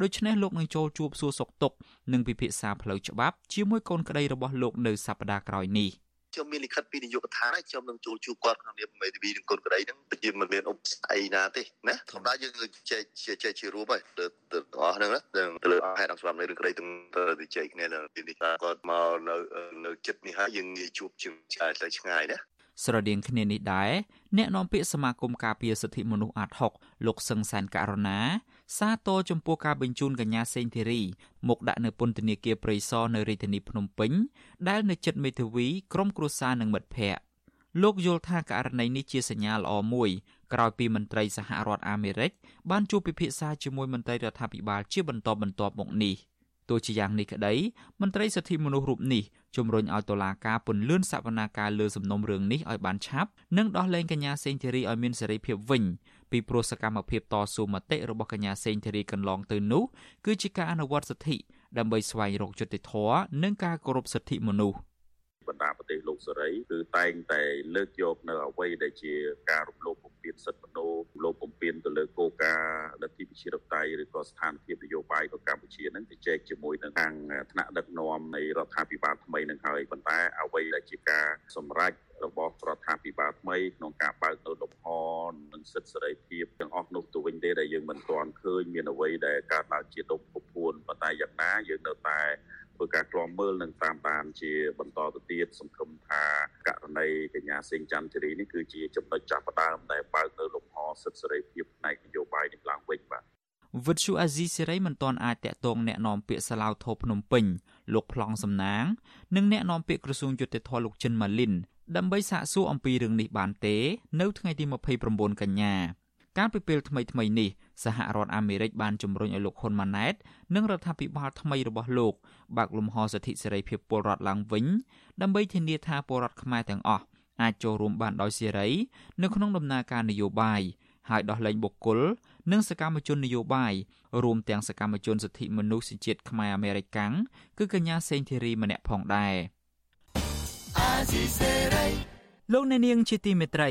ដូច្នេះលោកនឹងចូលជួបសួរសុខទុក្ខនិងពិភាក្សាផ្លូវច្បាប់ជាមួយកូនក្តីរបស់លោកនៅសប្តាហ៍ក្រោយនេះ។ ខ្ញុំមានលិខិតពីនាយកដ្ឋានហើយខ្ញុំនឹងចូលជួបគាត់ក្នុងនាមមេធាវីនឹងគុណក្តីហ្នឹងជាមិនមានឧបសគ្គអីណាទេណាធម្មតាយើងជែកជែកជារួមហើយទៅទៅអស់ហ្នឹងណាទៅលើហេតុអង្គស្រាប់នៃរឿងក្តីទាំងទៅជែកគ្នានៅទីនេះគាត់មកនៅនៅចិត្តនេះហើយយើងងាយជួបជាឆ្ងាយទៅឆ្ងាយណាស្រដៀងគ្នានេះដែរអ្នកនាំពាក្យសមាគមការពារសិទ្ធិមនុស្សអាត់ហុកលោកសឹងសានករណា សាទរចំពោះការបញ្ជូនកញ្ញាសេងធីរីមកដាក់នៅពន្ធនាគារព្រៃសរនៅរាជធានីភ្នំពេញដែលនៅជិតមេធាវីក្រុមគ្រួសារនិងមិត្តភ័ក្តិលោកយល់ថាករណីនេះជាសញ្ញាល្អមួយក្រោយពីមន្ត្រីសហរដ្ឋអាមេរិកបានជួបពិភាក្សាជាមួយមន្ត្រីរដ្ឋាភិបាលជាបន្តបន្ទាប់មកនេះ។ទោះជាយ៉ាងនេះក្តីមន្ត្រីសិទ្ធិមនុស្សរូបនេះជំរុញឲ្យតុលាការពន្លឿនសវនាការលើសំណុំរឿងនេះឲ្យបានឆាប់និងដោះលែងកញ្ញាសេងធីរីឲ្យមានសេរីភាពវិញ ពីព្រោះសកម្មភាពតស៊ូមតិរបស់កញ្ញាសេងធីរីកន្លងទៅនោះគឺជាការអនុវត្តសិទ្ធិដើម្បីស្វែងរកយុត្តិធម៌និងការគោរពសិទ្ធិមនុស្សបណ្ដាប្រទេស លោកសេរីគឺតែងតែលើកយកនៅអ្វីដែលជាការរំលោភបំពានសិទ្ធិមនុស្សលោកបំពេញទៅលើគោលការណ៍លទ្ធិប្រជាធិបតេយ្យឬក៏ស្ថានភាពនយោបាយរបស់កម្ពុជានឹងទៅចែកជាមួយនឹងខាងថ្នាក់ដឹកនាំនៃរដ្ឋាភិបាលថ្មីនឹងហើយប៉ុន្តែអ្វីដែលជាការសម្រេចរបស់រដ្ឋាភិបាលថ្មីក្នុងការបើកទៅលំហនិងសិទ្ធិសេរីភាពទាំងអស់នោះទៅវិញទេដែលយើងមិនទាន់ឃើញមានអ្វីដែលកើតឡើងជាដុំពុពួនប៉ុន្តែយ៉ាងណាយើងនៅតែ ធ្វើការក្លំមើលនិងតាមដានជាបន្តទៅទៀតសង្ឃឹមថាករណីកញ្ញាសេងច័ន្ទធីរីនេះគឺជាចំណុចចាប់ផ្ដើមដែលបើកនៅលំហសិទ្ធិសេរីភាពផ្នែកនយោបាយនេះឡើងវិញបាទវិទ្យុអាស៊ីសេរីមិនទាន់អាចតាក់ទងแนะនាំពាក្យសាឡាវធោភ្នំពេញលោកប្លង់សំណាងនិងแนะនាំពាក្យក្រសួងយុតិធម៌លោកចិនម៉ាលីនដើម្បីសាកសួរអំពីរឿងនេះបានទេ នៅថ្ងៃទី29កញ្ញាកាលពីពេលថ្មីថ្មីនេះ សហរដ្ឋអាមេរិកបានជំរុញឲ្យលោកហ៊ុនម៉ាណែតនិងរដ្ឋាភិបាលថ្មីរបស់លោកបើកលំហសិទ្ធិសេរីភាពពលរដ្ឋឡើងវិញដើម្បីធានាថាពលរដ្ឋខ្មែរទាំងអស់អាចចូលរួមបានដោយសេរីនៅក្នុងដំណើរការនយោបាយហើយដោះលែងបុគ្គលនិងសកម្មជននយោបាយរួមទាំងសកម្មជនសិទ្ធិមនុស្សជាតិខ្មែរអាមេរិកាំងគឺកញ្ញាសេងធីរីម្នាក់ផងដែរលោកអ្នកនាងជាទីមេត្រី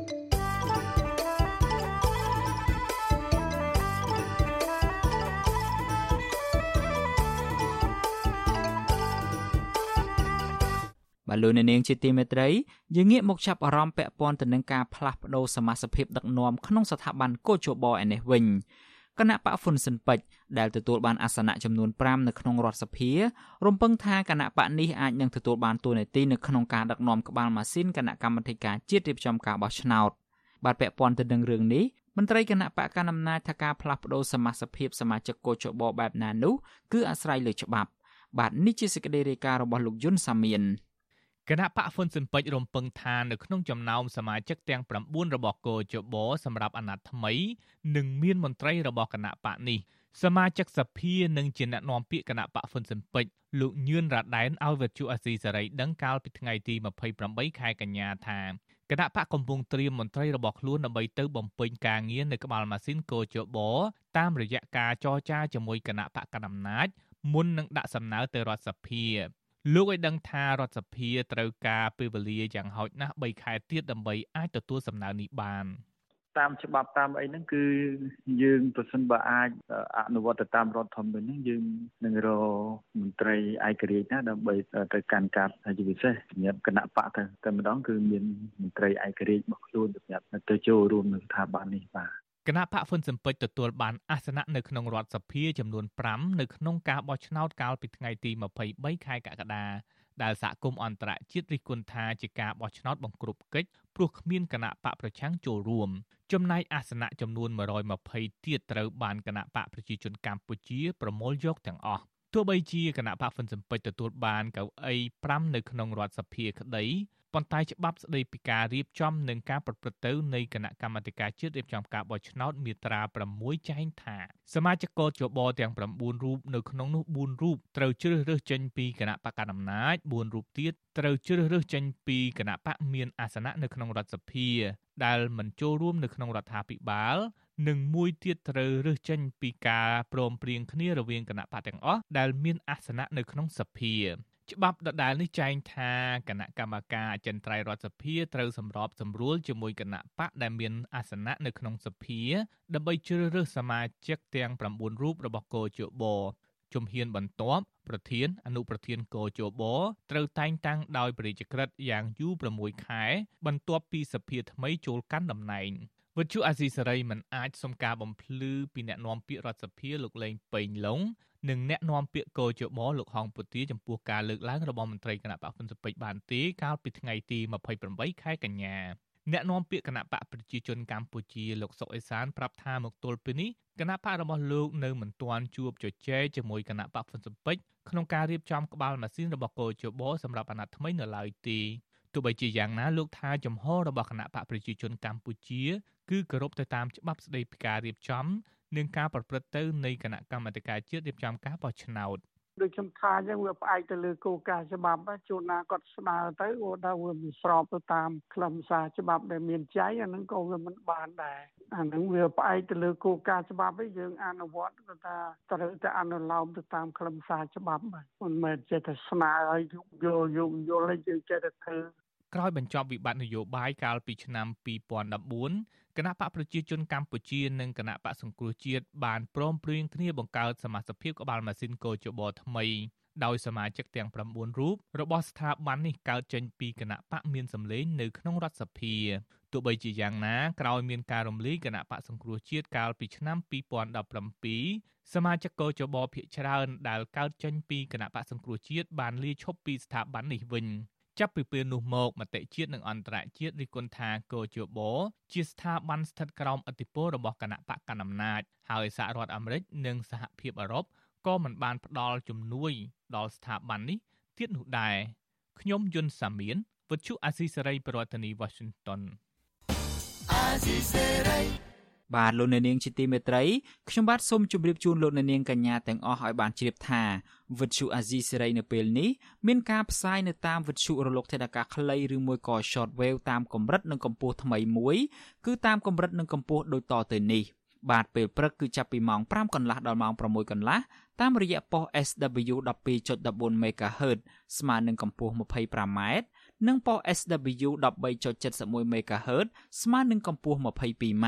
បាទលោកអ្នកនាងជាទីមេត្រីយើងងាកមកចាប់អារម្មណ៍ពាក់ព័ន្ធទៅនឹងការផ្លាស់ប្តូរសមាជិកដឹកនាំក្នុងស្ថាប័នកោជបឯនេះវិញគណៈបកហ្វុនស៊ិនពេជ្រដែលទទួលបានអាសនៈចំនួន5នៅក្នុងរដ្ឋសភា រំពឹងថាគណៈបកនេះអាចនឹងទទួលបានតួនាទីនៅក្នុងការដឹកនាំក្បាលម៉ាស៊ីនគណៈកម្មាធិការជាតិរៀបចំការបោះឆ្នោតបាទពាក់ព័ន្ធទៅនឹងរឿងនេះមន្ត្រីគណៈបកកណ្ដាលអំណាចថាការផ្លាស់ប្តូរសមាជិកសមាជិកកោជបបែបណានោះគឺអាស្រ័យលើច្បាប់បាទនេះជាសេចក្តីរាយការណ៍របស់លោកយុនសាមៀន គណៈបកហ្វុនស៊ិនពេជ្ររំពឹងថានៅក្នុងចំណោមសមាជិកទាំង9របស់គោជបសម្រាប់អាណត្តិថ្មីនឹងមានមន្ត្រីរបស់គណៈបកនេះសមាជិកសភានឹងជាអ្នកនាំពាក្យគណៈបកហ្វុនស៊ិនពេជ្រលោកញឿនរ៉ាដែនឲ្យវិទ្យុអាស៊ីសេរីដឹងកាលពីថ្ងៃទី28ខែកញ្ញាថាគណៈបកកំពុងត្រៀមមន្ត្រីរបស់ខ្លួនដើម្បីទៅបំពេញការងារនៅក្បាលម៉ាស៊ីនកោជបតាមរយៈការចរចាជាមួយគណៈបកកណ្ដាលអំណាចមុននឹងដាក់សំណើទៅរដ្ឋសភា លោកឲ្យដឹងថារដ្ឋសភាត្រូវការពេលវេលាយ៉ាងហោចណាស់3ខែទៀតដើម្បីអាចទទួលសំណើនេះបានតាមច្បាប់តាមអីហ្នឹងគឺយើងប្រសិនបើអាចអនុវត្តទៅតាមរដ្ឋធម្មនុញ្ញហ្នឹងយើងនឹងរកមន្ត្រីឯករាជ្យណាដើម្បីទៅកាន់កាប់ជាពិសេសសម្រាប់គណៈបកទៅតែម្ដងគឺមានមន្ត្រីឯករាជ្យរបស់ខ្លួនសម្រាប់ទៅចូលរួមនៅស្ថាប័ននេះបាទ គណៈបកហ៊ុនស៊ិនពេចទទួលបានអាសនៈនៅក្នុងរដ្ឋសភាចំនួន5នៅក្នុងការបោះឆ្នោតកាលពីថ្ងៃទី23ខែកក្កដាដែលសហគមន៍អន្តរជាតិរិះគន់ថាជាការបោះឆ្នោតបង្ក្រប់កិច្ចព្រោះគ្មានគណៈបកប្រឆាំងចូលរួមចំណែកអាសនៈចំនួន120ទៀតត្រូវបានគណៈបកប្រជាជនកម្ពុជាប្រមូលយកទាំងអស់ទោះបីជាគណៈបកហ្វុនស៊ិនពេចទទួលបានកៅអី5នៅក្នុងរដ្ឋសភាក្តី ប៉ុន្តែច្បាប់ស្តីពីការរៀបចំនិងការប្រព្រឹត្តទៅនៃគណៈកម្មាធិការជាតិរៀបចំការបោះឆ្នោតមាត្រា6ចែងថាសមាជិកកោជបទាំង9រូបនៅក្នុងនោះ4រូបត្រូវជ្រើសរើសចេញពីគណៈបកកណ្ដាលអំណាច4រូបទៀតត្រូវជ្រើសរើសចេញពីគណៈបកមានអាសនៈនៅក្នុងរដ្ឋសភា ដែលមិនចូលរួមនៅក្នុងរដ្ឋាភិបាលនិងមួយទៀតត្រូវរើសចេញពីការព្រមព្រៀងគ្នារវាងគណៈបកទាំងអស់ដែលមានអាសនៈនៅក្នុងសភា ច្បាប់ដដែលនេះចែងថាគណៈកម្មការអចិន្ត្រៃយ៍រដ្ឋសភាត្រូវសម្របសម្រួលជាមួយគណៈបកដែលមានអាសនៈនៅក្នុងសភាដើម្បីជ្រើសរើសសមាជិកទាំង9រូបរបស់គោជបជំហានបន្ទាប់ប្រធានអនុប្រធានគោជបត្រូវតែងតាំងដោយព្រះរាជក្រឹត្យយ៉ាងយូរ6ខែ បន្ទាប់ពីសភាថ្មីចូលកាន់តំណែងវិទ្យុអាស៊ីសេរីមិនអាចសុំការបំភ្លឺពីអ្នកនាំពាក្យរដ្ឋសភាលោកលេងពេញឡុង និងអ្នកនាំពាក្យកោជបលោកហងពុទាចំពោះការលើកឡើងរបស់មន្ត្រីគណៈបកហ៊ុនស៊ិនពេជ្របានទេកាលពីថ្ងៃទី28ខែកញ្ញាអ្នកនាំពាក្យគណៈបកប្រជាជនកម្ពុជាលោកសុកអេសានប្រាប់ថាមកទល់ពេលនេះគណៈបករបស់លោកនៅមិនទាន់ជួបជជែកជាមួយគណៈបកហ៊ុនស៊ិនពេជ្រក្នុងការរៀបចំក្បាលម៉ាស៊ីនរបស់កោជបសម្រាប់អាណត្តិថ្មីនៅឡើយទេទោះបីជាយ៉ាងណាលោកថាចំហរបស់គណៈបកប្រជាជនកម្ពុជា គឺគោរពទៅតាមច្បាប់ស្តីពីការរៀបចំ និងការប្រព្រឹត្តទៅនៃគណៈកម្មាធិការជាតិរៀបចំការបោះឆ្នោតដូចខ្ញុំថាអញ្ចឹងវាផ្អែកទៅលើគោលការណ៍ច្បាប់ជួនណាគាត់ស្នើទៅគាត់ថាវាមិនស្របទៅតាមខ្លឹមសារច្បាប់ដែលមានចែងអាហ្នឹងក៏វាមិនបានដែរអាហ្នឹងវាផ្អែកទៅលើគោលការណ៍ច្បាប់ឯងយើងអនុវត្តគាត់ថាត្រូវតែអនុលោមទៅតាមខ្លឹមសារច្បាប់មិនមែនចេះតែស្នើឲ្យយល់យល់យល់ឲ្យយើងចេះតែធ្វើក្រោយបញ្ចប់វិបត្តិនយោបាយកាលពីឆ្នាំ2014 គណៈបកប្រជាជនកម្ពុជានិងគណៈបកសង្គ្រោះជាតិបានព្រមព្រៀងគ្នាបង្កើតសមាជិកភាពក្បាលម៉ាស៊ីនកោជបថ្មីដោយសមាជិកទាំង9រូបរបស់ស្ថាប័ននេះកើតចេញពីគណៈបកមានសម្លេងនៅក្នុងរដ្ឋសភាទោះបីជាយ៉ាងណាក្រោយមានការរំលាយគណៈបកសង្គ្រោះជាតិកាលពីឆ្នាំ2017សមាជិកកោជបភាគច្រើនដែលកើតចេញពីគណៈបកសង្គ្រោះជាតិបានលាឈប់ពីស្ថាប័ននេះវិញ ចាប់ពីពេលនោះមកមតិជាតិនិងអន្តរជាតិរិះគន់ថាកោជបជាស្ថាប័នស្ថិតក្រោមឥទ្ធិពលរបស់គណៈបកកណ្ដាលអំណាចហើយសហរដ្ឋអាមេរិកនិងសហភាពអឺរ៉ុបក៏មិនបានផ្ដល់ជំនួយដល់ស្ថាប័ននេះទៀតនោះដែរខ្ញុំយុនសាមៀនវិទ្យុអាស៊ីសេរីប្រធានាធិបតី Washington អាស៊ីសេរី បាទលោកអ្នកនាងជាទីមេត្រីខ្ញុំបាទសូមជម្រាបជូនលោកអ្នកនាងកញ្ញាទាំងអស់ឲ្យបានជ្រាបថាវិទ្យុអាស៊ីសេរីនៅពេលនេះមានការផ្សាយនៅតាមវិទ្យុរលកថេដាកាខ្លីឬមួយក៏ shortwave តាមកម្រិតនិងកម្ពស់ថ្មីមួយគឺតាមកម្រិតនិងកម្ពស់ដូចតទៅនេះបាទពេលព្រឹកគឺចាប់ពីម៉ោង5កន្លះដល់ម៉ោង6កន្លះតាមរយៈប៉ុស SW 12.14 MHz ស្មើនឹងកម្ពស់ 25m និងប៉ុស SW 13.71 MHz ស្មើនឹងកម្ពស់ 22m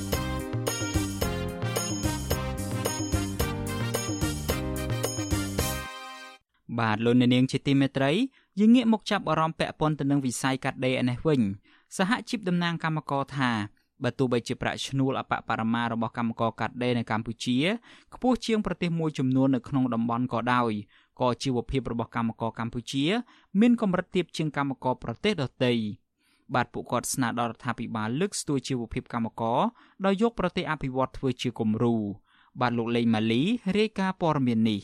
បាទលោកអ្នកនាងជាទីមេត្រីយើងងាកមកចាប់អារម្មណ៍ពាក់ព័ន្ធទៅនឹងវិស័យកាត់ដេរនេះវិញសហជីពតំណាងកម្មករថាបើទោះបីជាប្រាក់ឈ្នួលអបបរមារបស់កម្មករកាត់ដេរនៅកម្ពុជាខ្ពស់ជាងប្រទេសមួយចំនួននៅក្នុងតំបន់ក៏ដោយក៏ជីវភាពរបស់កម្មករកម្ពុជា មានកម្រិតទាបជាងកម្មករប្រទេសដទៃបាទពួកគាត់ស្នើដល់រដ្ឋាភិបាលលើកស្ទួយជីវភាពកម្មករដោយយកប្រទេសអភិវឌ្ឍធ្វើជាគំរូបាទលោកលេងម៉ាលីរាយការណ៍ព័ត៌មាននេះ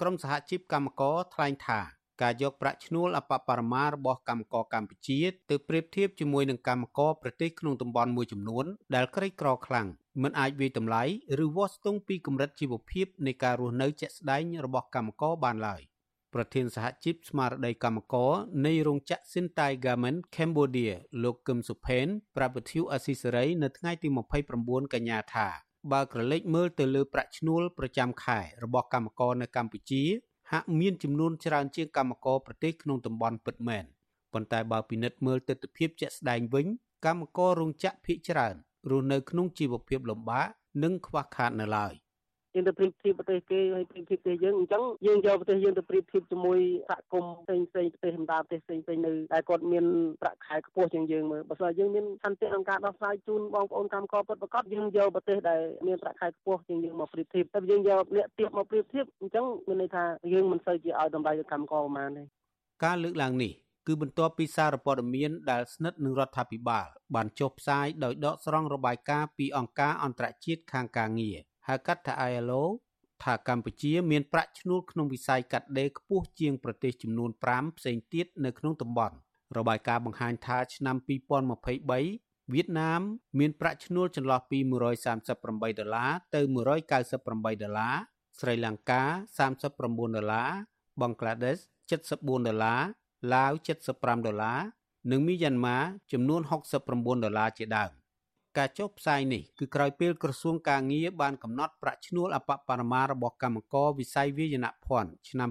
ក្រមសហជីពកម្មករថ្លែងថាការយកប្រាក់ឈ្នួលអបបរមារបស់កម្មករកម្ពុជាទៅប្រៀបធៀបជាមួយនឹងកម្មករប្រទេសក្នុងតំបន់មួយចំនួនដែលក្រីក្រខ្លាំងមិនអាចវាយតម្លៃឬវាស់ស្ទង់ពីកម្រិតជីវភាពនៃការរស់នៅជាក់ស្ដែងរបស់កម្មករបានឡើយប្រធានសហជីពស្មារតីកម្មករនៃរោងចក្រ Sintai Garment Cambodia លោកកឹមសុផេនប្រាប់វិទ្យុអស៊ីសេរីនៅថ្ងៃទី29កញ្ញាថា បើក្រឡេកមើលទៅលើប្រាក់ឈ្នួលប្រចាំខែរបស់កម្មករនៅកម្ពុជា ហាក់មានចំនួនច្រើនជាងកម្មករប្រទេសក្នុងតំបន់ពិតមែនប៉ុន្តែបើពិនិត្យមើលទស្សនវិជ្ជាជាក់ស្ដែងវិញ កម្មកររោងចក្រភាគច្រើនរស់នៅក្នុងជីវភាពលំបាកនិងខ្វះខាតនៅឡើយ។ យើងទៅប្រៀបធៀបប្រទេសគេហើយប្រៀបធៀបប្រទេសយើងអញ្ចឹងយើងយកប្រទេសយើងទៅប្រៀបធៀបជាមួយសហគមន៍ផ្សេងផ្សេងប្រទេសសម្ដាប្រទេសផ្សេងផ្សេងនៅដែលគាត់មានប្រាក់ខែខ្ពស់ជាងយើងមើលបើស្អីយើងមានសន្តិក្នុងការដោះស្រាយជូនបងប្អូនកម្មករពិតប្រាកដយើងយកប្រទេសដែលមានប្រាក់ខែខ្ពស់ជាងយើងមកប្រៀបធៀបតែយើងយកអ្នកទៀបមកប្រៀបធៀបអញ្ចឹងមានន័យថាយើងមិនសូវជាឲ្យតម្លៃកម្មករប្រហែលទេការលើកឡើងនេះគឺបន្ទាប់ពីសារព័ត៌មានដែលស្និទ្ធនឹងរដ្ឋាភិបាលបានចុះផ្សាយដោយដកស្រង់របាយការណ៍ពីអង្គការអន្តរជាតិខាងការងារ ហៅកាត់ថា ILO ថាកម្ពុជាមានប្រាក់ឈ្នួលក្នុងវិស័យកាត់ដេរខ្ពស់ជាងប្រទេសចំនួន5ផ្សេងទៀតនៅក្នុងតំបន់របាយការណ៍បង្ហាញថាឆ្នាំ2023វៀតណាមមានប្រាក់ឈ្នួលចន្លោះពី138ដុល្លារទៅ198ដុល្លារស្រីលង្កា39ដុល្លារបង់ក្លាដេស74ដុល្លារឡាវ75ដុល្លារនិងមីយ៉ាន់ម៉ាចំនួន69ដុល្លារជាដើម ការចុះផ្សាយនេះគឺក្រោយពេលក្រសួងការងារបានកំណត់ប្រាក់ឈ្នួលអបបរមារបស់កម្មករវិស័យវាយនភ័ណ្ឌឆ្នាំ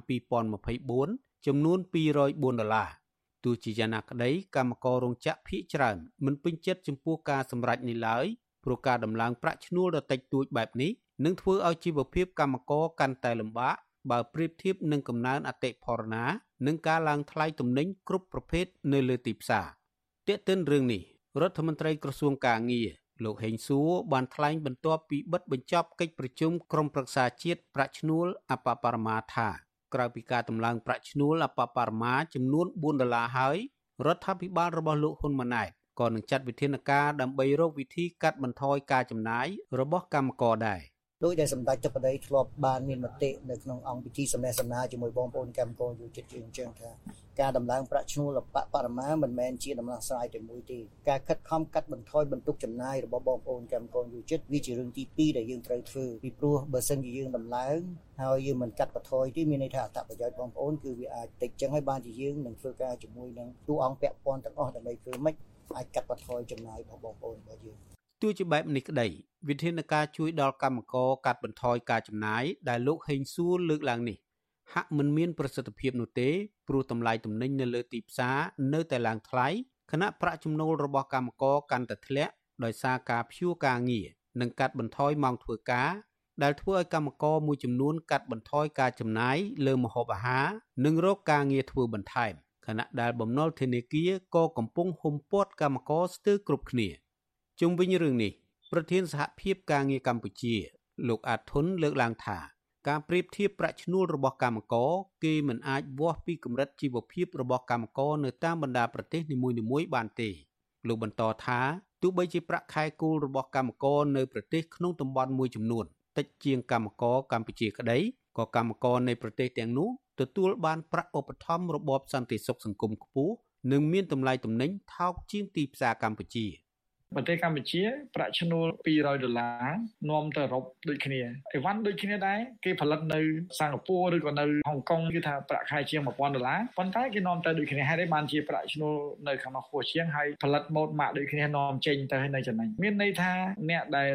2024ចំនួន204ដុល្លារទោះជាយ៉ាងណាក្តីកម្មកររោងចក្រភ ieck ច្រើនមិនពេញចិត្តចំពោះការសម្រេចនេះឡើយព្រោះការដំឡើងប្រាក់ឈ្នួលដ៏តិចតួចបែបនេះនឹងធ្វើឲ្យជីវភាពកម្មករកាន់តែលំបាកបើប្រៀបធៀបនឹងកំណើនអតិផរណា និងការឡើងថ្លៃទំនិញគ្រប់ប្រភេទនៅលើទីផ្សារទាក់ទិនរឿងនេះ រដ្ឋមន្ត្រីក្រសួងកាងារលោកហេងសួរបានថ្លែងបន្ទាប់ពីបិទបញ្ចប់កិច្ចប្រជុំក្រុមប្រឹក្សាជាតិប្រាក់ឈ្នួលអបបរមាថាក្រៅពីការតម្លើងប្រាក់ឈ្នួលអបបរមាចំនួន4ដុល្លារហើយរដ្ឋាភិបាលរបស់លោកហ៊ុនម៉ាណែតក៏នឹងចាត់វិធានការដើម្បីរកវិធីកាត់បន្ថយការចំណាយរបស់កម្មករដែរ។ ដោយដែលសម្ដេចចុបដីធ្លាប់បានមានមតិនៅក្នុងអង្គពិធីសម្ដែងសម្ដាជាមួយបងប្អូនកម្មករយុចិត្តយើងអញ្ចឹងថាការដំឡើងប្រាក់ឈ្នួលបបរមាមិនមែនជាដំណោះស្រាយតែមួយទេការខិតខំកាត់បន្ថយបន្ទុកចំណាយរបស់បងប្អូនកម្មករយុចិត្តវាជារឿងទី2ដែលយើងត្រូវធ្វើពីព្រោះបើសិនជាយើងដំឡើងហើយយើងមិនកាត់បន្ថយទេមានន័យថាអត្ថប្រយោជន៍បងប្អូនគឺវាអាចតិចចឹងហើយបានជាយើងនឹងធ្វើការជាមួយនឹងទូអង្គពាក់ព័ន្ធទាំងអស់ដើម្បីធ្វើម៉េចអាចកាត់បន្ថយចំណាយរបស់បងប្អូនរបស់យើង ទោះជាបែបនេះក្តីវិធានការជួយដល់កម្មករកាត់បន្ថយការចំណាយដែលលោកហេងសួរលើកឡើងនេះហាក់មិនមានប្រសិទ្ធភាពនោះទេព្រោះតម្លៃទំនិញនៅលើទីផ្សារនៅតែឡើងថ្លៃខណៈប្រាក់ចំណូលរបស់កម្មករកាន់តែធ្លាក់ដោយសារការព្យួរការងារនិងកាត់បន្ថយម៉ោងធ្វើការដែលធ្វើឲ្យកម្មករមួយចំនួនកាត់បន្ថយការចំណាយលើម្ហូបអាហារនិងរកការងារធ្វើបន្ថែមខណៈដែលបំណុលធនាគារក៏កំពុងហុំព័ទ្ធកម្មករស្ទើរគ្រប់គ្នា។ ជុំវិញរឿងនេះប្រធានសហភាពការងារកម្ពុជា លោកអាធុនលើកឡើងថាការប្រៀបធៀបប្រាក់ឈ្នួលរបស់កម្មករគេមិនអាចវាស់ពីកម្រិតជីវភាពរបស់កម្មករនៅតាមបណ្ដាប្រទេសនីមួយៗបានទេលោកបន្តថាទោះបីជាប្រាក់ខែគោលរបស់កម្មករនៅប្រទេសក្នុងតំបន់មួយចំនួនតិចជាងកម្មករកម្ពុជាក្តីក៏កម្មករនៃប្រទេសទាំងនោះទទួលបានប្រាក់ឧបត្ថម្ភរបបសន្តិសុខសង្គមខ្ពស់និងមានតម្លៃទំនិញថោកជាងទីផ្សារកម្ពុជា។ ប្រទេសកម្ពុជាប្រាក់ឈ្នួល200ដុល្លារនាំទៅអឺរ៉ុបដូចគ្នាអីវ៉ាន់ដូចគ្នាដែរគេផលិតនៅសិង្ហបុរីឬក៏នៅហុងកុងគឺថាប្រាក់ខែជាង1000ដុល្លារប៉ុន្តែគេនាំទៅដូចគ្នាហើយបានជាប្រាក់ឈ្នួលនៅខាងនោះខ្ពស់ជាងហើយផលិតម៉ូតម៉ាកដូចគ្នានាំចេញទៅឲ្យនៅចំណេញមានន័យថាអ្នកដែល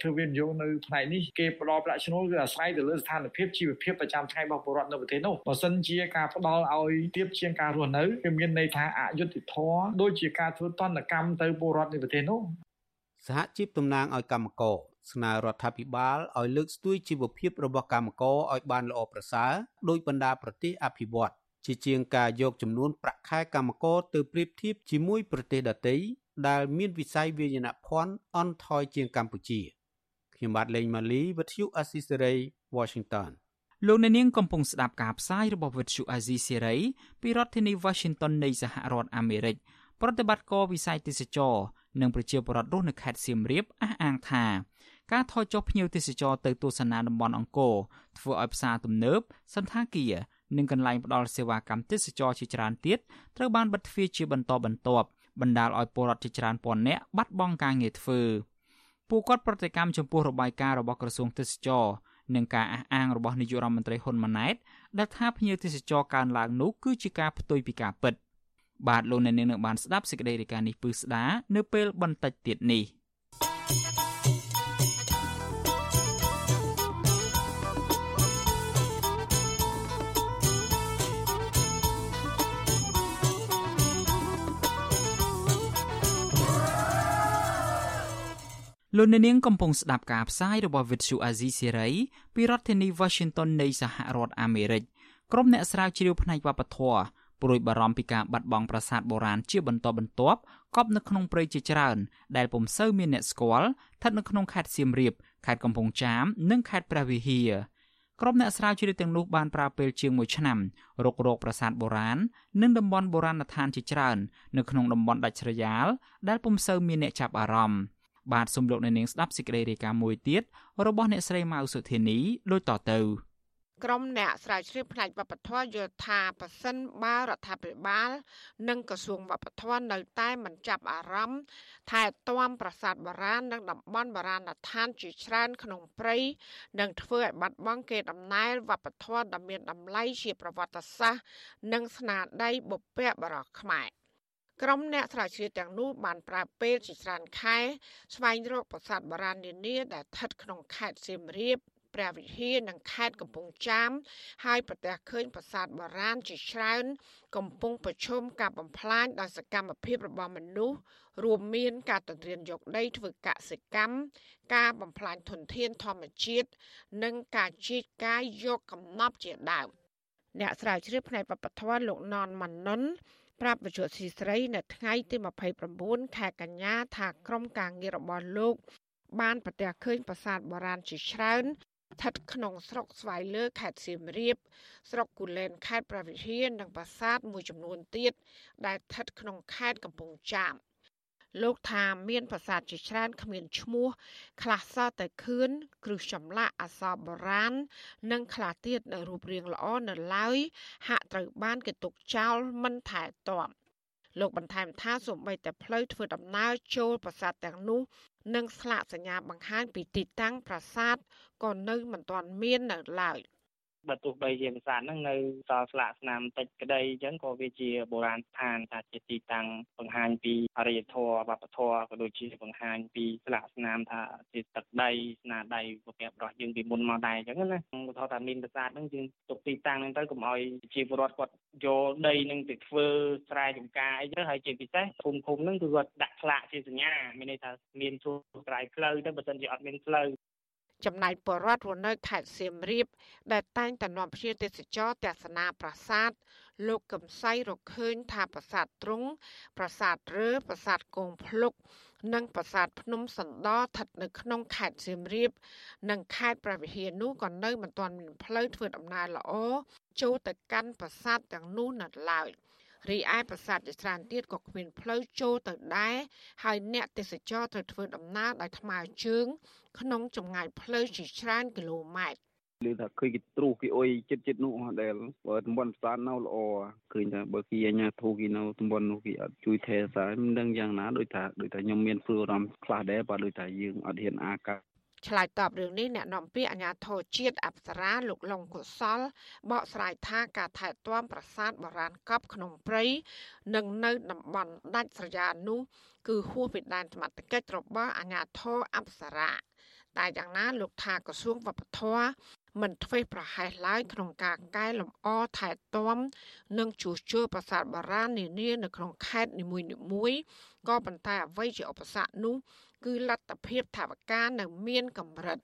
ធ្វើវិនិយោគនៅផ្នែកនេះគេផ្ដល់ប្រាក់ឈ្នួលគឺអាស្រ័យទៅលើស្ថានភាពជីវភាពប្រចាំថ្ងៃរបស់ពលរដ្ឋនៅប្រទេសនោះបើសិនជាការផ្ដល់ឲ្យទៀបជាងការរស់នៅគឺមានន័យថាអយុត្តិធម៌ដូចជាការធ្វើតន្តកម្មទៅពលរដ្ឋនៅប្រទេសនោះសហជីពតំណាងឲ្យកម្មករស្នើរដ្ឋាភិបាលឲ្យលើកស្ទួយជីវភាពរបស់កម្មករឲ្យបានល្អប្រសើរដោយបណ្ដាប្រទេសអភិវឌ្ឍជាជាងការយកចំនួនប្រាក់ខែកម្មករទៅប្រៀបធៀបជាមួយប្រទេសដទៃដែលមានវិស័យវាយនភ័ណ្ឌអន់ថយជាងកម្ពុជាខ្ញុំបាទលេងម៉ាលីវិទ្យុអស៊ីសេរី Washington លោកអ្នកនាងកំពុងស្ដាប់ការផ្សាយរបស់វិទ្យុអាស៊ីសេរីពីរដ្ឋធានី Washington នៃសហរដ្ឋអាមេរិក ប្រតិបត្តិការវិស័យទេសចរនិងប្រជាពលរដ្ឋរស់នៅខេត្តសៀមរាបអះអាងថាការថយចុះភ្ញៀវទេសចរទៅទស្សនាតំបន់អង្គរធ្វើឲ្យផ្សារទំនើបសន្តាគារនិងកន្លែងផ្ដល់សេវាកម្មទេសចរជាច្រើនទៀតត្រូវបានបិទទ្វារជាបន្តបន្ទាប់បណ្ដាលឲ្យពលរដ្ឋជាច្រើនពាន់នាក់បាត់បង់ការងារធ្វើពួកគាត់ប្រតិកម្មចំពោះរបាយការណ៍របស់ក្រសួងទេសចរនិងការអះអាងរបស់នាយករដ្ឋមន្ត្រីហ៊ុនម៉ាណែតដែលថាភ្ញៀវទេសចរកើនឡើងនោះគឺជាការផ្ទុយពីការពិត។ បាទលោកអ្នកនាងនឹងបានស្ដាប់សេចក្តីរាយការណ៍នេះពឺស្ដានៅពេលបន្តិចទៀតនេះលោកអ្នកនាងកំពុងស្ដាប់ការផ្សាយរបស់ Vithu Azizi Serai ពីរដ្ឋធានី Washington នៃសហរដ្ឋអាមេរិកក្រុមអ្នកស្រាវជ្រាវផ្នែកវប្បធម៌ ព្រួយបារម្ភពីការបាត់បង់ប្រាសាទបុរាណជាបន្តបន្ទាប់កប់នៅក្នុងព្រៃជាច្រើន ដែលពុំសូវមានអ្នកស្គាល់ស្ថិតនៅក្នុងខេត្តសៀមរាបខេត្តកំពង់ចាមនិងខេត្តព្រះវិហារក្រុមអ្នកស្រាវជ្រាវទាំងនោះបានប្រើពេលជាង1ឆ្នាំរករកប្រាសាទបុរាណនិងតំបន់បុរាណដ្ឋានជាច្រើន នៅក្នុងតំបន់ដាច់ស្រយាលដែលពុំសូវមានអ្នកចាប់អារម្មណ៍បាទសូមលោកអ្នកនាងស្ដាប់សេចក្តីរាយការណ៍មួយទៀតរបស់អ្នកស្រីម៉ៅសុធានីដូចតទៅ។ ក្រុមអ្នកស្រាវជ្រាវផ្នែកវប្បធម៌យល់ថាប៉ះសិនបើរដ្ឋាភិបាល និងក្រសួងវប្បធម៌នៅតែមិនចាប់អារម្មណ៍ថែទាំប្រាសាទបុរាណនិងតំបន់បុរាណដ្ឋានជាច្រើនក្នុងព្រៃនិងធ្វើឲ្យបាត់បង់កេរដំណែលវប្បធម៌ដ៏មានតម្លៃជាប្រវត្តិសាស្ត្រនិងស្នាដៃបុព្វបុរសខ្មែរក្រុមអ្នកស្រាវជ្រាវទាំងនោះបានប្រើពេលជាច្រើនខែស្វែងរកប្រាសាទបុរាណនានាដែលស្ថិតក្នុងខេត្តសៀមរាប ព្រះវិហារនិងខេត្តកំពង់ចាម ហើយប្រទះឃើញប្រាសាទបុរាណជាច្រើន កំពុងប្រឈមការបំផ្លាញដោយសកម្មភាពរបស់មនុស្សរួមមានការទន្ទ្រានយកដីធ្វើកសិកម្មការបំផ្លាញធនធានធម្មជាតិនិងការជីកកាយយកកំណប់ជាដើមអ្នកស្រាវជ្រាវផ្នែកបព្វធម៌លោកណនម៉ាណុនប្រាប់វិទ្យុស៊ីស្រីនៅថ្ងៃទី29ខែកញ្ញាថាក្រុមការងាររបស់លោកបានប្រទះឃើញប្រាសាទបុរាណជាច្រើន ស្ថិតក្នុងស្រុកស្វាយលើខេត្តសៀមរាប ស្រុកគូលែនខេត្តព្រះវិហារនិងប្រាសាទមួយចំនួនទៀតដែលស្ថិតក្នុងខេត្តកំពង់ចាមលោកថាមានប្រាសាទជាច្រើនគ្មានឈ្មោះខ្លះសតតែខឿនគ្រឹះចម្លាក់អក្សរបុរាណនិងខ្លះទៀតនៅរូបរាងល្អនៅឡើយហាក់ត្រូវបានគេទុកចោលមិនថែទាំ លោកបន្ថែមថាសូម្បីតែផ្លូវធ្វើដំណើរចូលប្រាសាទទាំងនោះនិងស្លាកសញ្ញាបង្ហាញពីទីតាំងប្រាសាទក៏នៅមិនទាន់មាននៅឡើយ។ បើទោះបីជាប្រាសាទហ្នឹងនៅសល់ស្លាកស្នាមតិចក្តីអញ្ចឹងក៏វាជាបុរាណស្ថានថាជាទីតាំងបង្ហាញពីអរិយធម៌វប្បធម៌ក៏ដូចជាបង្ហាញពីស្លាកស្នាមថាជាទឹកដីស្នាដៃបុព្វបុរសយើងពីមុនមកដែរអញ្ចឹងណាឧទាហរណ៍ថាមានប្រាសាទហ្នឹងយើងទុកទីតាំងហ្នឹងទៅកុំឲ្យជាពលរដ្ឋគាត់យកដីហ្នឹងទៅធ្វើស្រែចម្ការអីទៅហើយជាពិសេសភូមិឃុំហ្នឹងគឺគាត់ដាក់ផ្លាកជាសញ្ញាមានន័យថាមានជួរស្រែផ្លូវទៅបើមិនជាអត់មានផ្លូវ ចំណែកបរដ្ឋរស់នៅខេត្តសៀមរាប ដែលតែងតែនាំភ្ញៀវទេសចរទស្សនាប្រាសាទលោកកំសៃរកឃើញថាប្រាសាទទ្រង់ប្រាសាទរើប្រាសាទគងភ្លុក និងប្រាសាទភ្នំសណ្ដោស្ថិតនៅក្នុងខេត្តសៀមរាប និងខេត្តព្រះវិហារនោះក៏នៅមិនទាន់មានផ្លូវធ្វើដំណើរល្អចូលទៅកាន់ប្រាសាទទាំងនោះនៅឡើយ។ រីឯប្រាសាទជាច្រើនទៀតក៏គ្មានផ្លូវចូលទៅដែរហើយអ្នកទេសចរត្រូវធ្វើដំណើរដោយថ្មើរជើង ក្នុងចម្ងាយផ្លូវជាច្រើនគីឡូម៉ែត្រឮថាឃើញគេទ្រុសគេអុយចិត្តចិត្តនោះដែលបើតំបន់ផ្សារនៅល្អឃើញថាបើគេអាញាធូគេនៅតំបន់នោះគេអត់ជួយថែសារមិនដឹងយ៉ាងណាដូចថាដូចថាខ្ញុំមានព្រួយអារម្មណ៍ខ្លះដែរបើដូចថាយើងអត់ហ៊ានអាកា ឆ្លើយតបរឿងនេះអ្នកនាំពាក្យអាជ្ញាធរជាតិអប្សរាលោកលងកុសល បកស្រាយថាការថែទាំប្រាសាទបុរាណកប់ក្នុងព្រៃនិងនៅតំបន់ដាច់ស្រយាលនោះគឺហួសពីដែនសមត្ថកិច្ចរបស់អាជ្ញាធរអប្សរាតែយ៉ាងណាលោកថាក្រសួងវប្បធម៌មិនធ្វេសប្រហែសឡើយក្នុងការកែលម្អថែទាំនិងជួសជុលប្រាសាទបុរាណនានានៅក្នុងខេត្តនីមួយៗក៏ប៉ុន្តែអ្វីជាឧបសគ្គនោះ គឺលទ្ធភាពថវិកានៅមានកម្រិត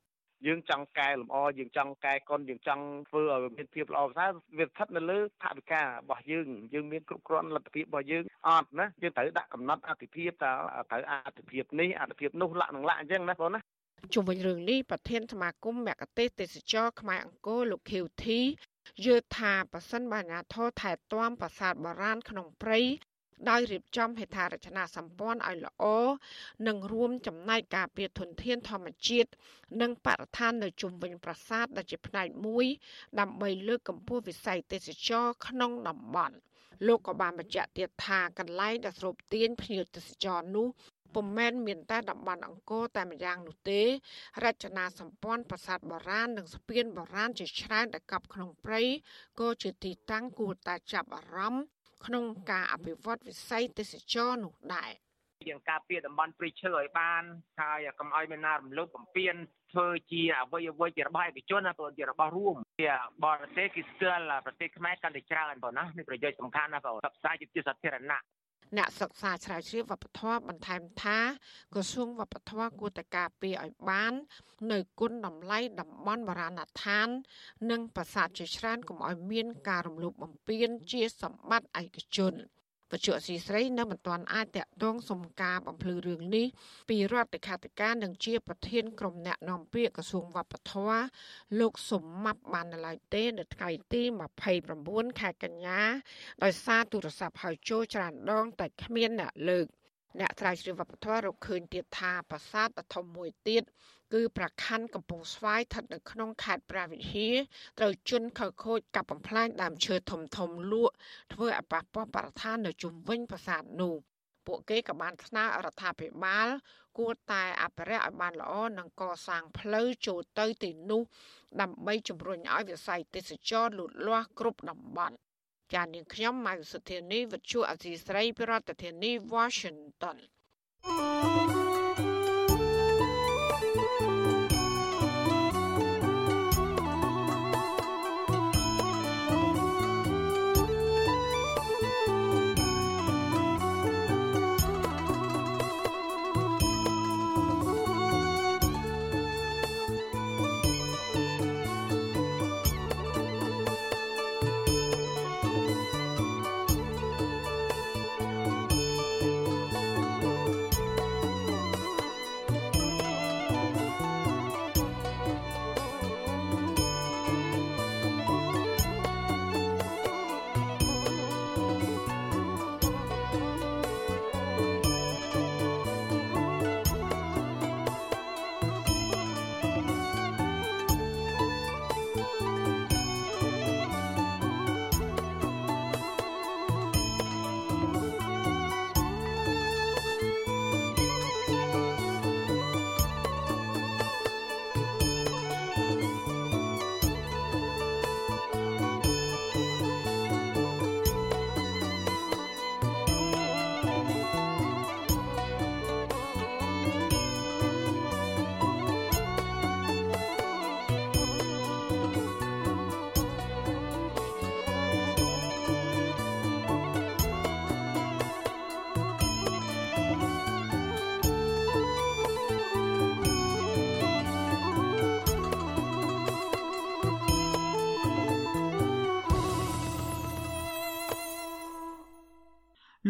យើងចង់កែលម្អយើងចង់កែកុនយើងចង់ធ្វើឲ្យមានភាពល្អប្រសើរវាស្ថិតនៅលើថវិការបស់យើងយើងមានគ្រប់គ្រាន់លទ្ធភាពរបស់យើងអត់ណាយើងត្រូវដាក់កំណត់អតិភិបតើត្រូវអតិភិបនេះអតិភិបនោះលក្ខនឹងលក្ខអញ្ចឹងណាបងណាជុំវិញរឿងនេះប្រធានសមាគមមគ្គទេសទេសចរខ្មែរអង្គរលោកខៀវធីយល់ថាប៉ះសិនបាញាធរថែទាំប្រាសាទបុរាណក្នុងព្រៃ ដោយរៀបចំហេដ្ឋារចនាសម្ព័ន្ធឲ្យល្អនិងរួមចំណែកការពារធនធានធម្មជាតិនិងបរិស្ថាននៅជុំវិញប្រាសាទដែលជាផ្នែកមួយ ដើម្បីលើកកម្ពស់វិស័យទេសចរក្នុងតំបន់លោកក៏បានបញ្ជាក់ទៀតថាកន្លែងដែលស្រូបទាញភ្ញៀវទេសចរនោះពុំមែនមានតែតំបន់អង្គរតែម្យ៉ាងនោះទេ រចនាសម្ព័ន្ធប្រាសាទបុរាណនិងស្ពានបុរាណជាច្រើនដែលកប់ក្នុងព្រៃក៏ជាទីតាំងគួរតែចាប់អារម្មណ៍ ក្នុងការអភិវឌ្ឍវិស័យទេសចរនោះដែរយើងការពារតំបន់ព្រៃឈើឲ្យបានហើយកុំឲ្យមានណារំលោភបំពានធ្វើជាអវ័យអវ័យជារបស់ឯកជនណាព្រោះជារបស់រួមជាបរទេសគេស្គាល់ប្រទេសខ្មែរកាន់តែច្រើនបងណានេះប្រយោជន៍សំខាន់ណាបងផ្សព្វផ្សាយជាសាធារណៈ អ្នកសិក្សាស្រាវជ្រាវវប្បធម៌បន្ថែមថាក្រសួងវប្បធម៌គួរតែការពារឲ្យបាន នៅគុណតម្លៃតំបន់បរាណដ្ឋាន និងប្រាសាទជាច្រើនកុំឲ្យមានការរំលោភបំពានជាសម្បត្តិឯកជន។ បច្ចុប្បន្នស៊ីស្រីនៅមិនទាន់អាចតាក់ទងសុំការបំភ្លឺរឿងនេះពីរដ្ឋលេខាធិការនិងជាប្រធានក្រុមអ្នកនាំពាក្យក្រសួងវប្បធម៌លោកសុំម៉ាប់បាននៅឡើយទេនៅថ្ងៃទី29ខែកញ្ញាដោយសារទូរស័ព្ទហៅចូលច្រើនដងតែគ្មានអ្នកលើកអ្នកស្រាវជ្រាវវប្បធម៌រកឃើញទៀតថាប្រាសាទដ៏ធំមួយទៀត គឺប្រខណ្ឌកំពង់ស្វាយស្ថិតនៅក្នុងខេត្តព្រះវិហារត្រូវជន់ខើខូចកាប់បំផ្លាញដើមឈើធំធំលក់ធ្វើឲ្យប៉ះពាល់បរិស្ថាននៅជុំវិញប្រាសាទនោះពួកគេក៏បានស្នើរដ្ឋាភិបាល គួរតែអភិរក្សឲ្យបានល្អនិងកសាងផ្លូវចូលទៅទីនោះ ដើម្បីជំរុញឲ្យវិស័យទេសចរលូតលាស់គ្រប់តំបន់ចាននាងខ្ញុំម៉ៅសុធានីវិទ្យុអសីស្រីប្រធានាធិបតី Washington thank you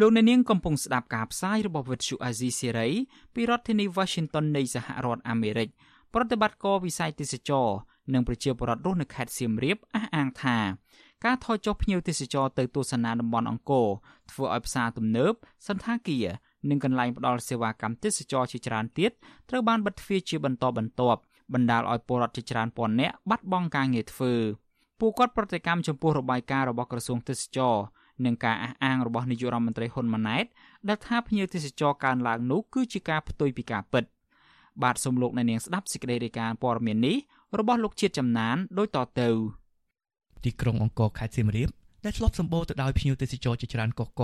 លោកអ្នកនាងកំពុងស្ដាប់ការផ្សាយរបស់វិទ្យុអាស៊ីសេរីពីរដ្ឋធានី Washington នៃសហរដ្ឋអាមេរិកប្រតិបត្តិការវិស័យទេសចរនិងប្រជាពលរដ្ឋរស់នៅខេត្តសៀមរាបអះអាងថាការថយចុះភ្ញៀវទេសចរទៅទស្សនាតំបន់អង្គរធ្វើឲ្យផ្សារទំនើបសន្តាគារនិងកន្លែងផ្ដល់សេវាកម្មទេសចរជាច្រើនទៀតត្រូវបានបិទទ្វារជាបន្តបន្ទាប់បណ្ដាលឲ្យពលរដ្ឋជាច្រើនពាន់នាក់បាត់បង់ការងារធ្វើពួកគាត់ប្រតិកម្មចំពោះរបាយការណ៍របស់ក្រសួងទេសចរ និងការអះអាងរបស់នាយករដ្ឋមន្ត្រីហ៊ុនម៉ាណែតដែលថាភ្ញៀវទេសចរកើនឡើងនោះគឺជាការផ្ទុយពីការពិតបាទសូមលោកអ្នកនាងស្ដាប់សេចក្តីរាយការណ៍ព័ត៌មាននេះរបស់លោកជាតិចំណានដូចតទៅទីក្រុងអង្គរខេត្តសៀមរាបដែលធ្លាប់សម្បូរទៅដោយភ្ញៀវទេសចរជាច្រើនកកក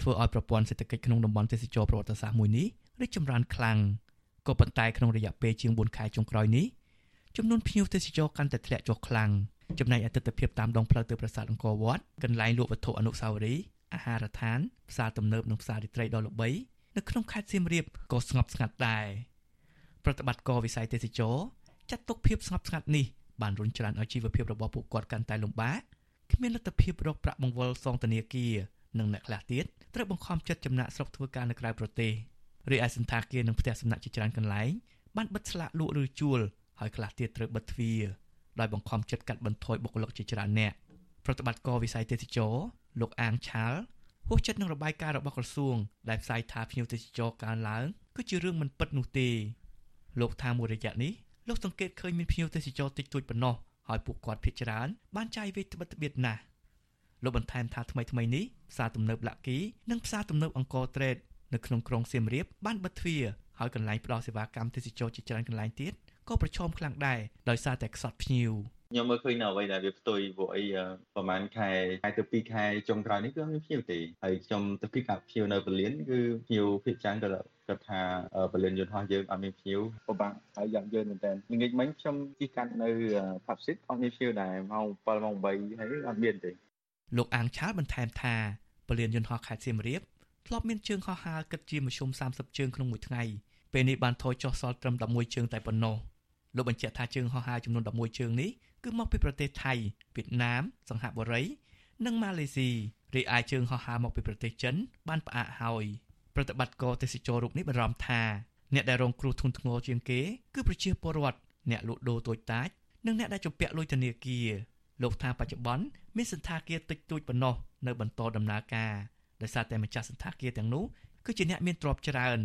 ធ្វើឲ្យប្រព័ន្ធសេដ្ឋកិច្ចក្នុងតំបន់ទេសចរប្រវត្តិសាស្ត្រមួយនេះរីកចម្រើនខ្លាំងក៏ប៉ុន្តែក្នុងរយៈពេលជាង4ខែចុងក្រោយនេះចំនួនភ្ញៀវទេសចរកាន់តែធ្លាក់ចុះខ្លាំង ចំណែកអតិថិភាពតាមដងផ្លូវទៅប្រាសាទអង្គរវត្តកន្លែងលក់វត្ថុអនុស្សាវរីយ៍អាហារដ្ឋានផ្សារទំនើបនិងផ្សាររាត្រីដ៏ល្បីនៅក្នុងខេត្តសៀមរាបក៏ស្ងប់ស្ងាត់ដែរប្រតិបត្តិការវិស័យទេសចរចាត់ទុកភាពស្ងប់ស្ងាត់នេះបានរុញច្រានឲ្យជីវភាពរបស់ពួកគាត់កាន់តែលំបាកគ្មានលទ្ធភាពរកប្រាក់បង្វិលសងធនាគារនិងអ្នកខ្លះទៀតត្រូវបង្ខំចិត្តចំណាក់ស្រុកធ្វើការនៅក្រៅប្រទេសរីឯសន្តាគារនិងផ្ទះសំណាក់ជាច្រើនកន្លែងបានបិទស្លាកលក់ឬជួលហើយខ្លះទៀតត្រូវបិទទ្វារ ដោយបង្ខំចិត្តកាត់បន្ថយបុគ្គលិកជាច្រើនអ្នកប្រតិបត្តិការវិស័យទេសចរលោកអាងឆាលហួសចិត្តនឹងរបាយការណ៍របស់ក្រសួងដែលផ្សាយថាភ្ញៀវទេសចរកើនឡើងគឺជារឿងមិនពិតនោះទេលោកថាមួយរយៈនេះលោកសង្កេតឃើញមានភ្ញៀវទេសចរតិចតួចប៉ុណ្ណោះហើយពួកគាត់ភ័យច្រើន បានចាយវេត្បិតត្បៀតណាស់លោកបន្ថែមថាថ្មីថ្មីនេះផ្សារទំនើបលាក់គីនិងផ្សារទំនើបអង្គរត្រេតនៅក្នុងក្រុងសៀមរាបបានបិទទ្វារហើយកន្លែងផ្ដល់សេវាកម្មទេសចរជាច្រើនកន្លែងទៀត ក៏ប្រឈមខ្លាំងដែរដោយសារតែខ្សត់ភ្ញៀវខ្ញុំមើលឃើញនៅអ្វីដែលវាផ្ទុយពួកអីប្រហែលខែខែទៅ2ខែចុងក្រោយនេះគឺមានភ្ញៀវទេហើយខ្ញុំទៅពីកាភ្ញៀវនៅបលៀនគឺភ្ញៀវភាគច្រើនក៏គាត់ថាបលិនយន្តហោះយើងអត់មានភ្ញៀវពិបាកហើយយ៉ាងយើងមែនតើល្ងាចមិញខ្ញុំជិះកាត់នៅផាប់ស៊ីតអត់មានភ្ញៀវដែរម៉ោង7ម៉ោង8ហើយអត់មានទេលោកអាងឆាលបន្ថែមថាបលិនយន្តហោះខេត្តសៀមរាបធ្លាប់មានជើងហោះហើរគិតជាមធ្យម30ជើងក្នុងមួយថ្ងៃពេលនេះបានថយចុះសល់ត្រឹម11ជើងតែប៉ុណ្ណោះ លោកបញ្ជាក់ថាជើងហោះហើរចំនួន11ជើងនេះគឺមកពីប្រទេសថៃវៀតណាមសិង្ហបុរីនិងម៉ាឡេស៊ីរីឯជើងហោះហើរមកពីប្រទេសចិនបានផ្អាកហើយប្រតិបត្តិការទេសចររូបនេះបារម្ភថាអ្នកដែលរងគ្រោះធ្ងន់ធ្ងរជាងគេគឺប្រជាពលរដ្ឋអ្នកលក់ដូរតូចតាចនិងអ្នកដែលជំពាក់លុយធនាគារលោកថាបច្ចុប្បន្នមានសន្តាគារតិចតួចប៉ុណ្ណោះនៅបន្តដំណើរការដោយសារតែម្ចាស់សន្តាគារទាំងនោះគឺជាអ្នកមានទ្រព្យច្រើន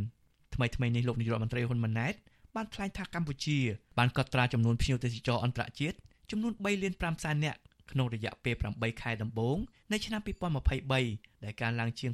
ថ្មីថ្មីនេះលោកនាយករដ្ឋមន្ត្រីហ៊ុនម៉ាណែត បានថ្លែងថាកម្ពុជាបានកត់ត្រាចំនួនភ្ញៀវទេសចរអន្តរជាតិចំនួន3លាន5សែននាក់ក្នុងរយៈពេល8ខែដំបូងនៃឆ្នាំ2023ដែលកើនឡើងជាង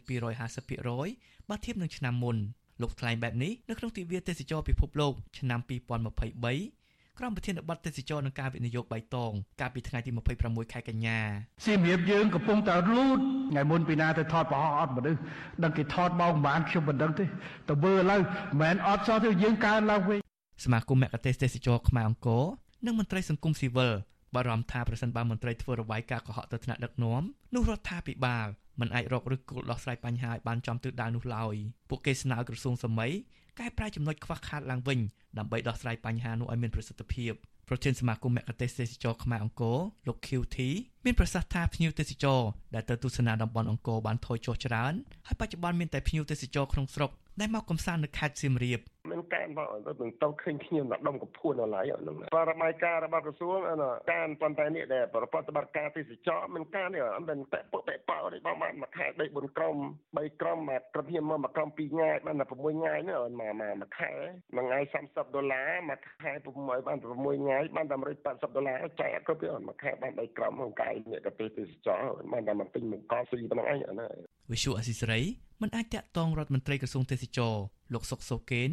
250%បើធៀបនឹងឆ្នាំមុនលោកថ្លែងបែបនេះនៅក្នុងទិវាទេសចរពិភពលោកឆ្នាំ2023ក្រុមប្រធានបទទេសចរនឹងការវិនិយោគបៃតងកាលពីថ្ងៃទី26ខែកញ្ញាសៀមរាបយើងកំពុងតែលូតថ្ងៃមុនពីណាទៅថតប្រហោះអត់មនុស្សដឹងគេថតមកប្រហែលខ្ញុំមិនដឹងទេទៅមើលឥឡូវមិនមែនអត់សោះទេយើងកើនឡើងវិញ សមាគមមគ្គទេសទេសចរខ្មែរអង្គរនិងមន្ត្រីសង្គមស៊ីវិលបារម្ភថាប្រសិនបើមន្ត្រីធ្វើរបាយការណ៍កុហកទៅថ្នាក់ដឹកនាំនោះរដ្ឋាភិបាលមិនអាចរកឬគោលដោះស្រាយបញ្ហាឲ្យបានចំទិសដៅនោះឡើយពួកគេស្នើក្រសួងសម័យកែប្រែចំណុចខ្វះខាតឡើងវិញដើម្បីដោះស្រាយបញ្ហានោះឲ្យមានប្រសិទ្ធភាពប្រធានសមាគមមគ្គទេសទេសចរខ្មែរអង្គរលោក QT មានប្រសាសន៍ថាភ្ញៀវទេសចរដែលទៅទស្សនាតំបន់អង្គរបានថយចុះច្រើនហើយបច្ចុប្បន្នមានតែភ្ញៀវទេសចរក្នុងស្រុក ដែលមកកំសាន្តនៅខេត្តសៀមរាបមានការមកទៅនឹងទៅឃើញខ្ញុំដល់ដុំកពួនដល់ហើយហ្នឹងបរបាយការណ៍របស់ក្រសួងអានោះការប៉ុន្តែនេះដែលប្រព័ន្ធបត្តិការទេសចរមានការនេះមិនតែពុកតែប៉ោនេះបងបានមួយខែ3 4ក្រុម3ក្រុមមកក្រុមខ្ញុំមកមួយក្រុម2ថ្ងៃបានតែ6ថ្ងៃនេះមកមកមួយខែមួយថ្ងៃ30ដុល្លារមួយខែ6បាន6ថ្ងៃបានតែ180ដុល្លារចែកអត់គ្រប់ទេមួយខែបាន3ក្រុមក្នុងកាយនេះក៏ទេសចរបានតែមកទិញមកកស៊ីប៉ុណ្ណឹងឯងណា វិសុអសិសរីមិនអាចតាក់ទងរដ្ឋមន្ត្រីក្រសួងទេសចរលោកសុកសូកេន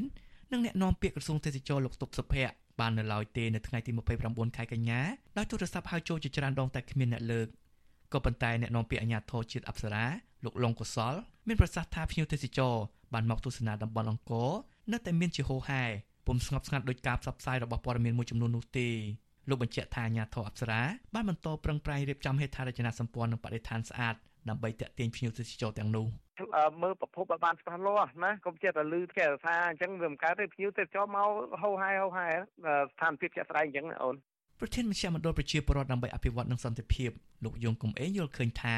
និងអ្នកនាំពាក្យក្រសួងទេសចរលោកតុបសុភ័ក្របាននៅឡើយទេនៅថ្ងៃទី29ខែកញ្ញាដោយទូរស័ព្ទហៅចូលជាច្រើនដងតែគ្មានអ្នកលើកក៏ប៉ុន្តែអ្នកនាំពាក្យអាជ្ញាធរជាតិអប្សរាលោកលងកុសលមានប្រសាសន៍ថាភ្ញៀវទេសចរបានមកទស្សនាតំបន់អង្គរនៅតែមានជាហូរហែពុំស្ងប់ស្ងាត់ដោយការផ្សព្វផ្សាយរបស់ព័ត៌មានមួយចំនួននោះទេលោកបញ្ជាក់ថាអាជ្ញាធរអប្សរាបានបន្តប្រឹងប្រែងរៀបចំហេដ្ឋារចនាសម្ព័ន្ធនិងបរិស្ថានស្អាត ដើម្បីតាក់ទាញភ្ញៀវទេសចរទាំងនោះ។មើលប្រភពឲ្យបានច្បាស់លាស់ណាកុំចេះតែលឺគេថាអញ្ចឹងវាមិនកើតទេភ្ញៀវទៅចោលមកហៅហែហៅហែស្ថានភាពជាក់ស្ដែងអញ្ចឹងអូនប្រធានមជ្ឈមណ្ឌលប្រជាពលរដ្ឋដើម្បីអភិវឌ្ឍនិងសន្តិភាពលោកយងកំអេងយល់ឃើញថា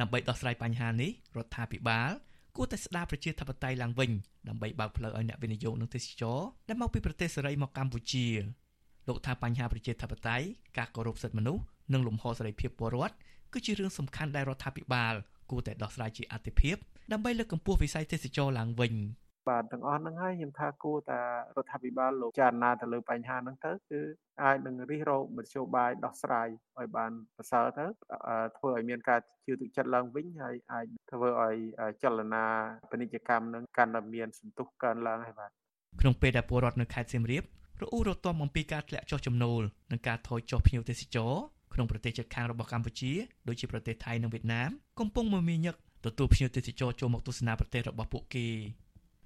ដើម្បីដោះស្រាយបញ្ហានេះរដ្ឋាភិបាលគួរតែស្ដារប្រជាធិបតេយ្យឡើងវិញដើម្បីបើកផ្លូវឲ្យអ្នកវិនិយោគនិងទេសចរដែលមកពីប្រទេសសេរីមកកម្ពុជាលោកថាបញ្ហាប្រជាធិបតេយ្យការគោរពសិទ្ធិមនុស្សនិងលំហសេរីភាពពលរដ្ឋ គឺជារឿងសំខាន់ដែលរដ្ឋាភិបាលគួរតែដោះស្រាយជាអាទិភាពដើម្បីលើកកម្ពស់វិស័យទេសចរឡើងវិញបាទទាំងអស់ហ្នឹងហើយខ្ញុំថាគួរតែរដ្ឋាភិបាលលោកចារណាទៅលើបញ្ហាហ្នឹងទៅគឺអាចនឹងរិះរោបមធ្យោបាយដោះស្រាយឲ្យបានប្រសើរទៅធ្វើឲ្យមានការជឿទុកចិត្តឡើងវិញហើយអាចធ្វើឲ្យចលនាពាណិជ្ជកម្មនឹងកាន់តែមានសន្ទុះកើនឡើងហើយបាទក្នុងពេលដែលពលរដ្ឋនៅខេត្តសៀមរាបរអ៊ូរទាំអំពីការធ្លាក់ចុះចំណូលនិងការថយចុះភ្ញៀវទេសចរ ក្នុងប្រទេសជិតខាងរបស់កម្ពុជាដូចជាប្រទេសថៃនិងវៀតណាមកំពុងមមាញឹកទទួលភ្ញៀវទេសចរចូលមកទស្សនាប្រទេសរបស់ពួកគេ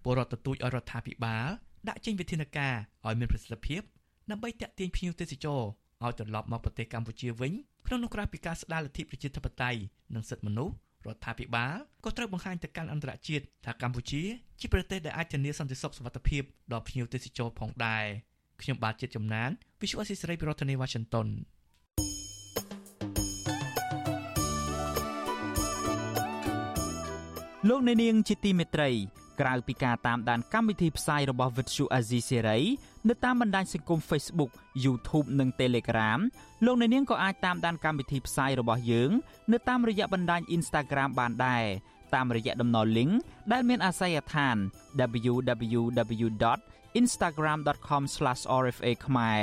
ពលរដ្ឋទទូចឲ្យរដ្ឋាភិបាលដាក់ចេញវិធានការឲ្យមានប្រសិទ្ធភាពដើម្បីតាក់ទាញភ្ញៀវទេសចរឲ្យត្រឡប់មកប្រទេសកម្ពុជាវិញក្នុងនោះក្រៅពីការស្ដារលទ្ធិប្រជាធិបតេយ្យនិងសិទ្ធិមនុស្សរដ្ឋាភិបាលក៏ត្រូវបង្ហាញទៅកាន់អន្តរជាតិថាកម្ពុជាជាប្រទេសដែលអាចធានាសន្តិសុខសុវត្ថិភាពដល់ភ្ញៀវទេសចរផងដែរខ្ញុំបាទជាតិចំណាន Visual Assisray ពីរដ្ឋធានី Washington លោកអ្នកនាងជាទីមេត្រីក្រៅពីការតាមដានកម្មវិធីផ្សាយរបស់ Vuthu Azizi Serai នៅតាមបណ្ដាញសង្គម Facebook YouTube និង Telegram លោកអ្នកនាងក៏អាចតាមដានកម្មវិធីផ្សាយរបស់យើង នៅតាមរយៈបណ្ដាញ Instagram បានដែរតាមរយៈតំណ link ដែលមានអាសយដ្ឋាន www.instagram.com/rfa ខ្មែរ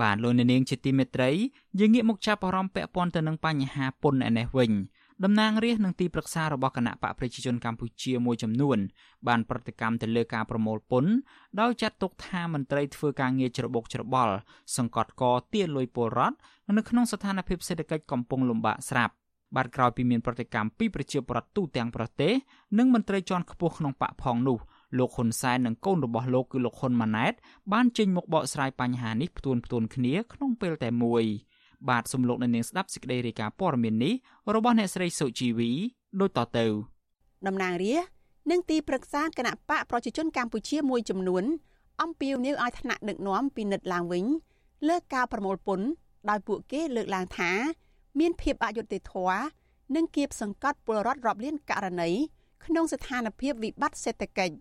បាទលោកអ្នកនាងជាទីមេត្រីយើងងាកមកចាប់អារម្មណ៍ពាក់ព័ន្ធទៅនឹងបញ្ហាពន្ធឯនេះវិញតំណាងរាស្ត្រនិងទីប្រឹក្សារបស់គណៈបកប្រជាជនកម្ពុជាមួយចំនួន បានប្រតិកម្មទៅលើការប្រមូលពន្ធដោយចាត់ទុកថាមន្ត្រីធ្វើការងារច្របូកច្របល់ សង្កត់កទាលុយពលរដ្ឋនៅក្នុងស្ថានភាពសេដ្ឋកិច្ចកំពុងលំបាកស្រាប់បាទក្រោយពីមានប្រតិកម្មពីប្រជាពលរដ្ឋទូទាំងប្រទេសនិងមន្ត្រីជាន់ខ្ពស់ក្នុងបកផងនោះ លោកហ៊ុនសែននិងកូនរបស់លោកគឺលោកហ៊ុនម៉ាណែតបានចេញមុខបកស្រាយបញ្ហានេះផ្ទួនផ្ទួនគ្នាក្នុងពេលតែមួយបាទសំលោកនៅនាងស្ដាប់សេចក្តីរាយការណ៍ព័ត៌មាននេះរបស់អ្នកស្រីសុជីវីដូចតទៅតំណាងរានិងទីប្រឹក្សាគណៈបកប្រជាជនកម្ពុជាមួយចំនួនអំពាវនាវឲ្យថ្នាក់ដឹកនាំពិនិត្យឡើងវិញលើការប្រមូលពន្ធដោយពួកគេលើកឡើងថា មានភាពអយុត្តិធម៌និងគៀបសង្កត់ពលរដ្ឋរាប់លានករណីក្នុងស្ថានភាពវិបត្តិសេដ្ឋកិច្ច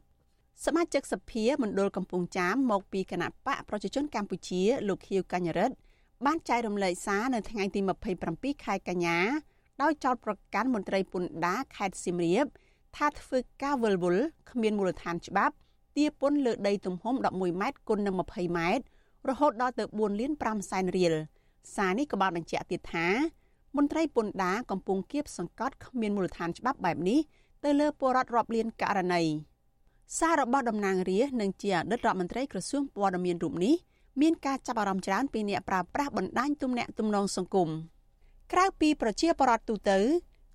សមាជិកសភាមណ្ឌលកំពង់ចាមមកពីគណៈបកប្រជាជនកម្ពុជាលោកខៀវកញ្ញរិទ្ធបានចែករំលែកសារនៅថ្ងៃទី27ខែកញ្ញាដោយចោទប្រកាន់មន្ត្រីពន្ធដារខេត្តសៀមរាបថាធ្វើការវិលវល់គ្មានមូលដ្ឋានច្បាប់ទារពន្ធលើដីទំហំ11ម៉ែត្រគុណនឹង20ម៉ែត្ររហូតដល់ទៅ4លាន5សែនរៀលសារនេះក៏បានបញ្ជាក់ទៀតថាមន្ត្រីពន្ធដារកំពុងគៀបសង្កត់គ្មានមូលដ្ឋានច្បាប់បែបនេះទៅលើពលរដ្ឋរាប់លានករណី សាររបស់តំណាងរាស្ត្រនិងជាអតីតរដ្ឋមន្ត្រីក្រសួងព័ត៌មានរូបនេះមានការចាប់អារម្មណ៍ច្រើនពីអ្នកប្រើប្រាស់បណ្ដាញទំនាក់ទំនងសង្គមក្រៅពីប្រជាពលរដ្ឋទូទៅ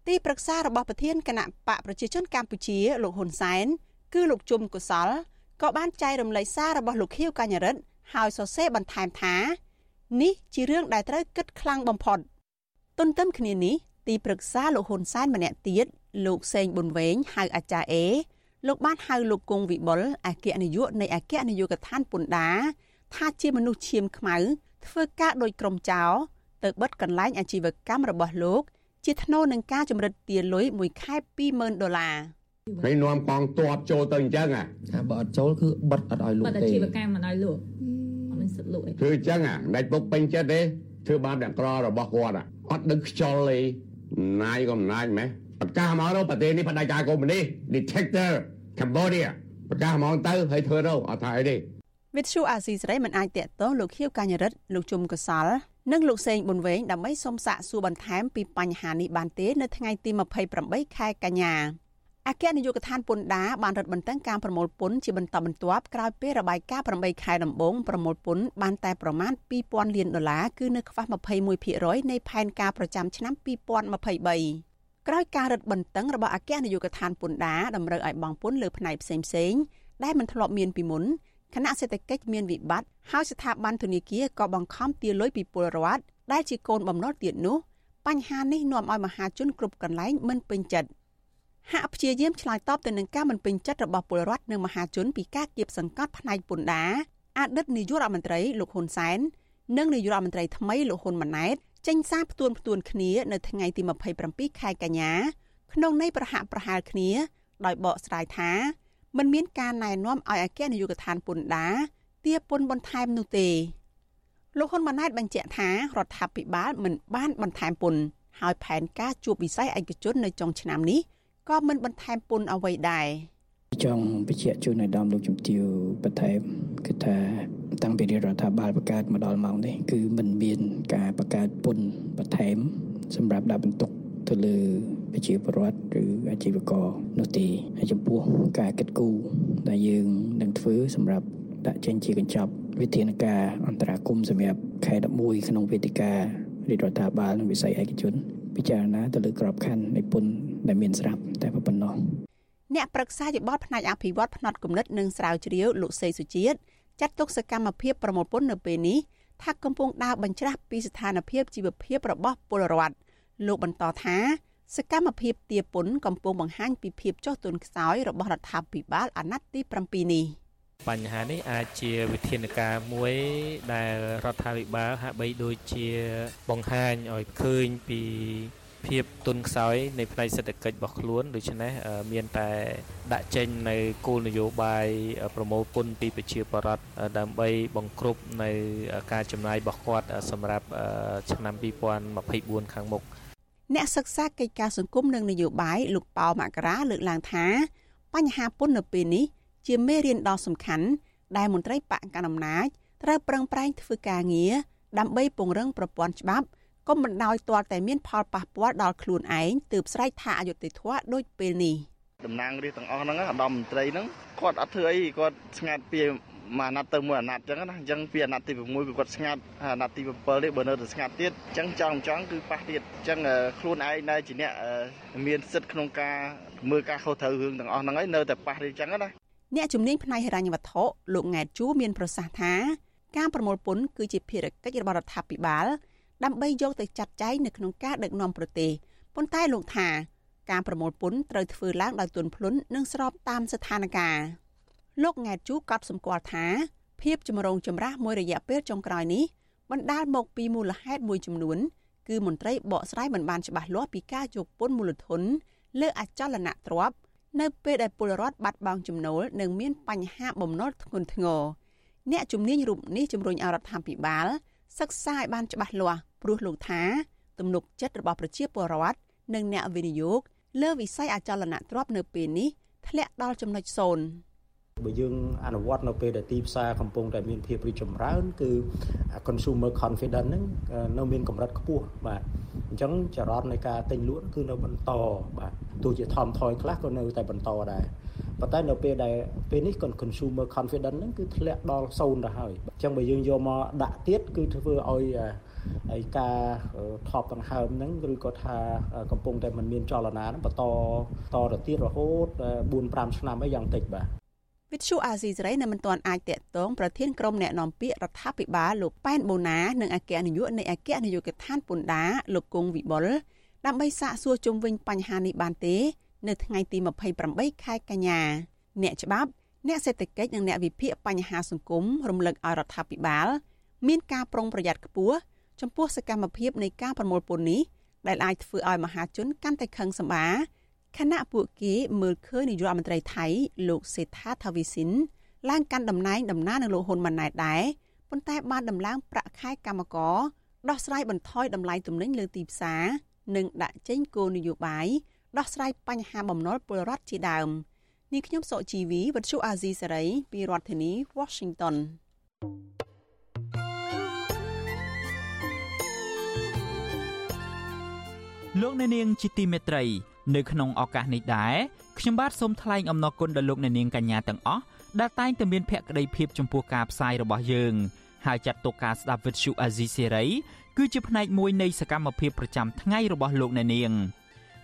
ទីប្រឹក្សារបស់ប្រធានគណៈបកប្រជាជនកម្ពុជាលោកហ៊ុនសែនគឺលោកជុំកុសលក៏បានចែករំលែកសាររបស់លោកខៀវកញ្ញរិទ្ធហើយសរសេរបន្ថែមថា នេះជារឿងដែលត្រូវគិតខ្លាំងបំផុតទន្ទឹមគ្នានេះទីប្រឹក្សាលោកហ៊ុនសែនម្នាក់ទៀតលោកសេងប៊ុនវែងហៅអាចារ្យអេ លោកបានហៅលោកគង់វិបុលអគ្គនាយកនៃអគ្គនាយកដ្ឋានពន្ធដារថាជាមនុស្សឈាមខ្មៅធ្វើការដោយក្រុមចោរទៅបិទកន្លែងអាជីវកម្មរបស់លោក ជាថ្នូរនឹងការចម្រិតទារលុយមួយខែ20000ដុល្លារហើយនាំកងទ័ពចូលទៅអញ្ចឹងអាបើអត់ចូលគឺបិទអត់ឲ្យលក់ទេបិទអាជីវកម្មមិនឲ្យលក់អត់មានសិទ្ធិលក់ទេគឺអញ្ចឹងអាដាច់ពុកពេញចិត្តទេធ្វើបាបអ្នកក្ររបស់គាត់អត់ដឹងខ្យល់ទេណាយក៏មិនណាយម៉េះ ប្រកាសមកទៅប្រទេសនេះបដិការកុម្មុយនីស dictator Cambodia ប្រកាសមកទៅហើយធ្វើទៅអត់ថាអីទេវិទ្យុអាស៊ីសេរីមិនអាចតាក់ទងលោកខៀវកញ្ញរិទ្ធលោកជុំកសលនិងលោកសេងប៊ុនវែងដើម្បីសុំសាកសួរបន្ថែមពីបញ្ហានេះបានទេនៅថ្ងៃទី28ខែកញ្ញាអគ្គនាយកដ្ឋានពន្ធដារបានរឹតបន្តឹងការប្រមូលពន្ធជាបន្តបន្ទាប់ក្រោយពេលរបាយការណ៍8ខែដំបូងប្រមូលពន្ធបានតែប្រមាណ2000លានដុល្លារគឺនៅខ្វះ21%នៃផែនការប្រចាំឆ្នាំ2023 ក្រោយការរឹតបន្តឹងរបស់អគ្គនាយកដ្ឋានពន្ធដារតម្រូវឲ្យបង់ពន្ធលើផ្នែកផ្សេងៗដែលមិនធ្លាប់មានពីមុនគណៈសេដ្ឋកិច្ចមានវិបត្តិហើយស្ថាប័នធនាគារក៏បង្ខំទារលុយពីពលរដ្ឋដែលជាកូនបំណុលទៀតនោះបញ្ហានេះនាំឲ្យមហាជនគ្រប់កន្លែងមិនពេញចិត្តហាក់ព្យាយាមឆ្លើយតបទៅនឹងការមិនពេញចិត្តរបស់ពលរដ្ឋនិងមហាជនពីការគៀបសង្កត់ផ្នែកពន្ធដារអតីតនាយករដ្ឋមន្ត្រីលោកហ៊ុនសែននិងនាយករដ្ឋមន្ត្រីថ្មីលោកហ៊ុនម៉ាណែត ចេញសារផ្ទួនផ្ទួនគ្នានៅថ្ងៃទី27ខែកញ្ញាក្នុងន័យប្រហាក់ប្រហែលគ្នា ដោយបកស្រាយថាមិនមានការណែនាំឲ្យអគ្គនាយកដ្ឋានពន្ធដារទារពន្ធបន្ថែមនោះទេលោកហ៊ុនម៉ាណែតបញ្ជាក់ថារដ្ឋាភិបាលមិនបានបន្ថែមពន្ធហើយផែនការជួបវិស័យឯកជននៅចុងឆ្នាំនេះក៏មិនបន្ថែមពន្ធអ្វីដែរ ចង់បញ្ជាក់ជូនឲ្យដំលោកជំទាវបន្ថែមគឺថាតាំងពីរដ្ឋាភិបាលបង្កើតមកដល់ម៉ោងនេះគឺមិនមានការបង្កើតពន្ធបន្ថែមសម្រាប់ដាក់បន្ទុកទៅលើប្រជាពលរដ្ឋឬអាជីវករនោះទេហើយចំពោះការកិត្តគូដែលយើងនឹងធ្វើសម្រាប់ដាក់ចេញជាកញ្ចប់វិធានការអន្តរាគមសម្រាប់ខែ11ក្នុងវេទិការាជរដ្ឋាភិបាលនិងវិស័យឯកជនពិចារណាទៅលើក្របខ័ណ្ឌនៃពន្ធដែលមានស្រាប់តែប៉ុណ្ណោះ អ្នកប្រឹក្សាយោបល់ផ្នែកអភិវឌ្ឍផ្នែកគំនិតនិងស្រាវជ្រាវលោកសេសុជាតិចាត់ទុកសកម្មភាពប្រមូលពន្ធនៅពេលនេះថាកំពុងដើរបញ្ច្រាស់ពីស្ថានភាពជីវភាពរបស់ពលរដ្ឋលោកបន្តថាសកម្មភាពទាពុនកំពុងបង្ហាញពីភាពចុះទុនខ្សោយរបស់រដ្ឋាភិបាលអាណត្តិទី7នេះបញ្ហានេះអាចជាវិធានការមួយដែលរដ្ឋាភិបាលហាក់បីដូចជាបង្ហាញឲ្យឃើញពី ភាពទុនខ្សោយនៃផ្នែកសេដ្ឋកិច្ចរបស់ខ្លួនដូច្នេះមានតែដាក់ចេញនៅគោលនយោបាយប្រមូលពន្ធពីប្រជាពលរដ្ឋដើម្បីបង្ក្រប់នៅការចំណាយរបស់គាត់សម្រាប់ឆ្នាំ2024ខាងមុខអ្នកសិក្សាកិច្ចការសង្គមនិងនយោបាយលោកប៉ៅមករាលើកឡើងថា បញ្ហាពន្ធនៅពេលនេះ ជាមេរៀនដ៏សំខាន់ដែលមន្ត្រីបកកណ្ដាលអំណាចត្រូវប្រឹងប្រែងធ្វើការងារដើម្បីពង្រឹងប្រព័ន្ធច្បាប់ កុំបណ្ដោយទាល់តែមានផលប៉ះពាល់ដល់ខ្លួនឯងទើបស្រែកថាអយុត្តិធម៌ដូចពេលនេះតំណាងរាស្ត្រទាំងអស់ហ្នឹងអាដាមមន្ត្រីហ្នឹងគាត់អត់ធ្វើអីគាត់ស្ងាត់ពីមួយអាណត្តិទៅមួយអាណត្តិអញ្ចឹងណាអញ្ចឹងពីអាណត្តិទី6គឺគាត់ស្ងាត់អាណត្តិទី7នេះបើនៅតែស្ងាត់ទៀតអញ្ចឹងចង់ចង់គឺប៉ះទៀតអញ្ចឹងខ្លួនឯងដែលជាអ្នកមានសិទ្ធិក្នុងការមើលការខុសត្រូវរឿងទាំងអស់ហ្នឹងហើយនៅតែប៉ះទេអញ្ចឹងណាអ្នកជំនាញផ្នែកហិរញ្ញវត្ថុលោកង៉ែតជួមានប្រសាសន៍ថាការប្រមូលពន្ធគឺជាភារកិច្ចរបស់រដ្ឋាភិបាល ដើម្បីយកទៅចាត់ចែងនៅក្នុងការដឹកនាំប្រទេសប៉ុន្តែលោកថាការប្រមូលពន្ធត្រូវធ្វើឡើងដោយទន់ភ្លន់និងស្របតាមស្ថានភាពលោកង៉ែតជូក៏សម្គាល់ថាភាពចម្រូងចម្រាសមួយរយៈពេលចុងក្រោយនេះបណ្ដាលមកពីមូលហេតុមួយចំនួនគឺមន្ត្រីបកស្រាយមិនបានច្បាស់លាស់ពីការយកពន្ធមូលធនលើអចលនទ្រព្យនៅពេលដែលពលរដ្ឋបាត់បង់ចំណូលនិងមានបញ្ហាបំណុលធ្ងន់ធ្ងរអ្នកជំនាញរូបនេះជំរុញឲ្យរដ្ឋាភិបាល សិក្សាឲ្យបានច្បាស់លាស់ព្រោះលោកថាទំនុកចិត្តរបស់ប្រជាពលរដ្ឋនិងអ្នកវិនិយោគលើវិស័យអចលនទ្រព្យនៅពេលនេះធ្លាក់ដល់ចំណុចសូន្យបើយើងអនុវត្តនៅពេលដែលទីផ្សារកំពុងតែមានភាពរីកចម្រើនគឺ consumer confidence ហ្នឹងនៅមានកម្រិតខ្ពស់បាទអញ្ចឹងចរន្តនៃការទិញលក់គឺនៅបន្តបាទទោះជាថមថយខ្លះក៏នៅតែបន្តដែរ ប៉ុន្តែនៅពេលដែលពេលនេះ consumer confidence ហ្នឹងគឺធ្លាក់ដល់0ទៅហើយអញ្ចឹងបើយើងយកមកដាក់ទៀតគឺធ្វើឲ្យហើយការថប់ដង្ហើមហ្នឹងឬក៏ថាកំពុងតែមិនមានចលនាហ្នឹងបន្តតទៅទៀតរហូត4 5ឆ្នាំអីយ៉ាងតិចបាទវិទ្យុអាស៊ីសេរីនៅមិនទាន់អាចតាក់ទងប្រធានក្រុមអ្នកនាំពាក្យរដ្ឋាភិបាលលោកប៉ែនបូណានិងអគ្គនាយកនៃអគ្គនាយកដ្ឋានពន្ធដារលោកគង់វិបុលដើម្បីសាកសួរជុំវិញបញ្ហានេះបានទេ នៅថ្ងៃទី28ខែកញ្ញាអ្នកច្បាប់អ្នកសេដ្ឋកិច្ចនិងអ្នកវិភាគបញ្ហាសង្គមរំលឹកឲ្យរដ្ឋាភិបាល មានការប្រុងប្រយ័ត្នខ្ពស់ចំពោះសកម្មភាពនៃការប្រមូលពន្ធនេះដែលអាចធ្វើឲ្យមហាជនកាន់តែខឹងសម្បាខណៈពួកគេមើលឃើញនាយករដ្ឋមន្ត្រីថៃលោកសេដ្ឋាថាវីសិនឡើងកាន់តំណែងតំណាងនឹងលោកហ៊ុនម៉ាណែតដែរប៉ុន្តែបានដំឡើងប្រាក់ខែកម្មករដោះស្រាយបន្ថយតម្លៃទំនិញលើទីផ្សារនិងដាក់ចេញគោលនយោបាយ ដោះស្រាយបញ្ហាបំណុលពលរដ្ឋជាដើមនេះខ្ញុំសុជីវីវិទ្យុអាស៊ីសេរីពីរដ្ឋធានី Washington លោកអ្នកនាងជាទីមេត្រី នៅក្នុងឱកាសនេះដែរខ្ញុំបាទសូមថ្លែងអំណរគុណដល់លោកអ្នកនាងកញ្ញាទាំងអស់ដែលតែងតែមានភក្ដីភាពចំពោះការផ្សាយរបស់យើងហើយចាត់ទុកការស្ដាប់វិទ្យុអាស៊ីសេរីគឺជាផ្នែកមួយនៃសកម្មភាពប្រចាំថ្ងៃរបស់លោកអ្នកនាង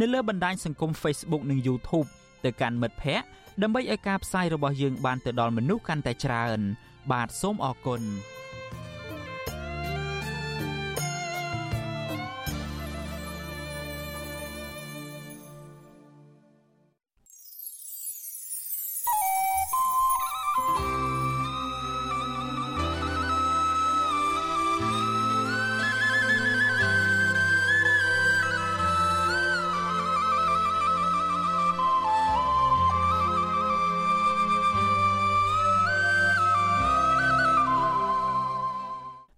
នៅលើបណ្ដាញសង្គម Facebook និង YouTube ទៅកាន់មិត្តភ័ក្តិដើម្បីឲ្យការផ្សាយរបស់យើងបានទៅដល់មនុស្សកាន់តែច្រើន បាទសូមអរគុណ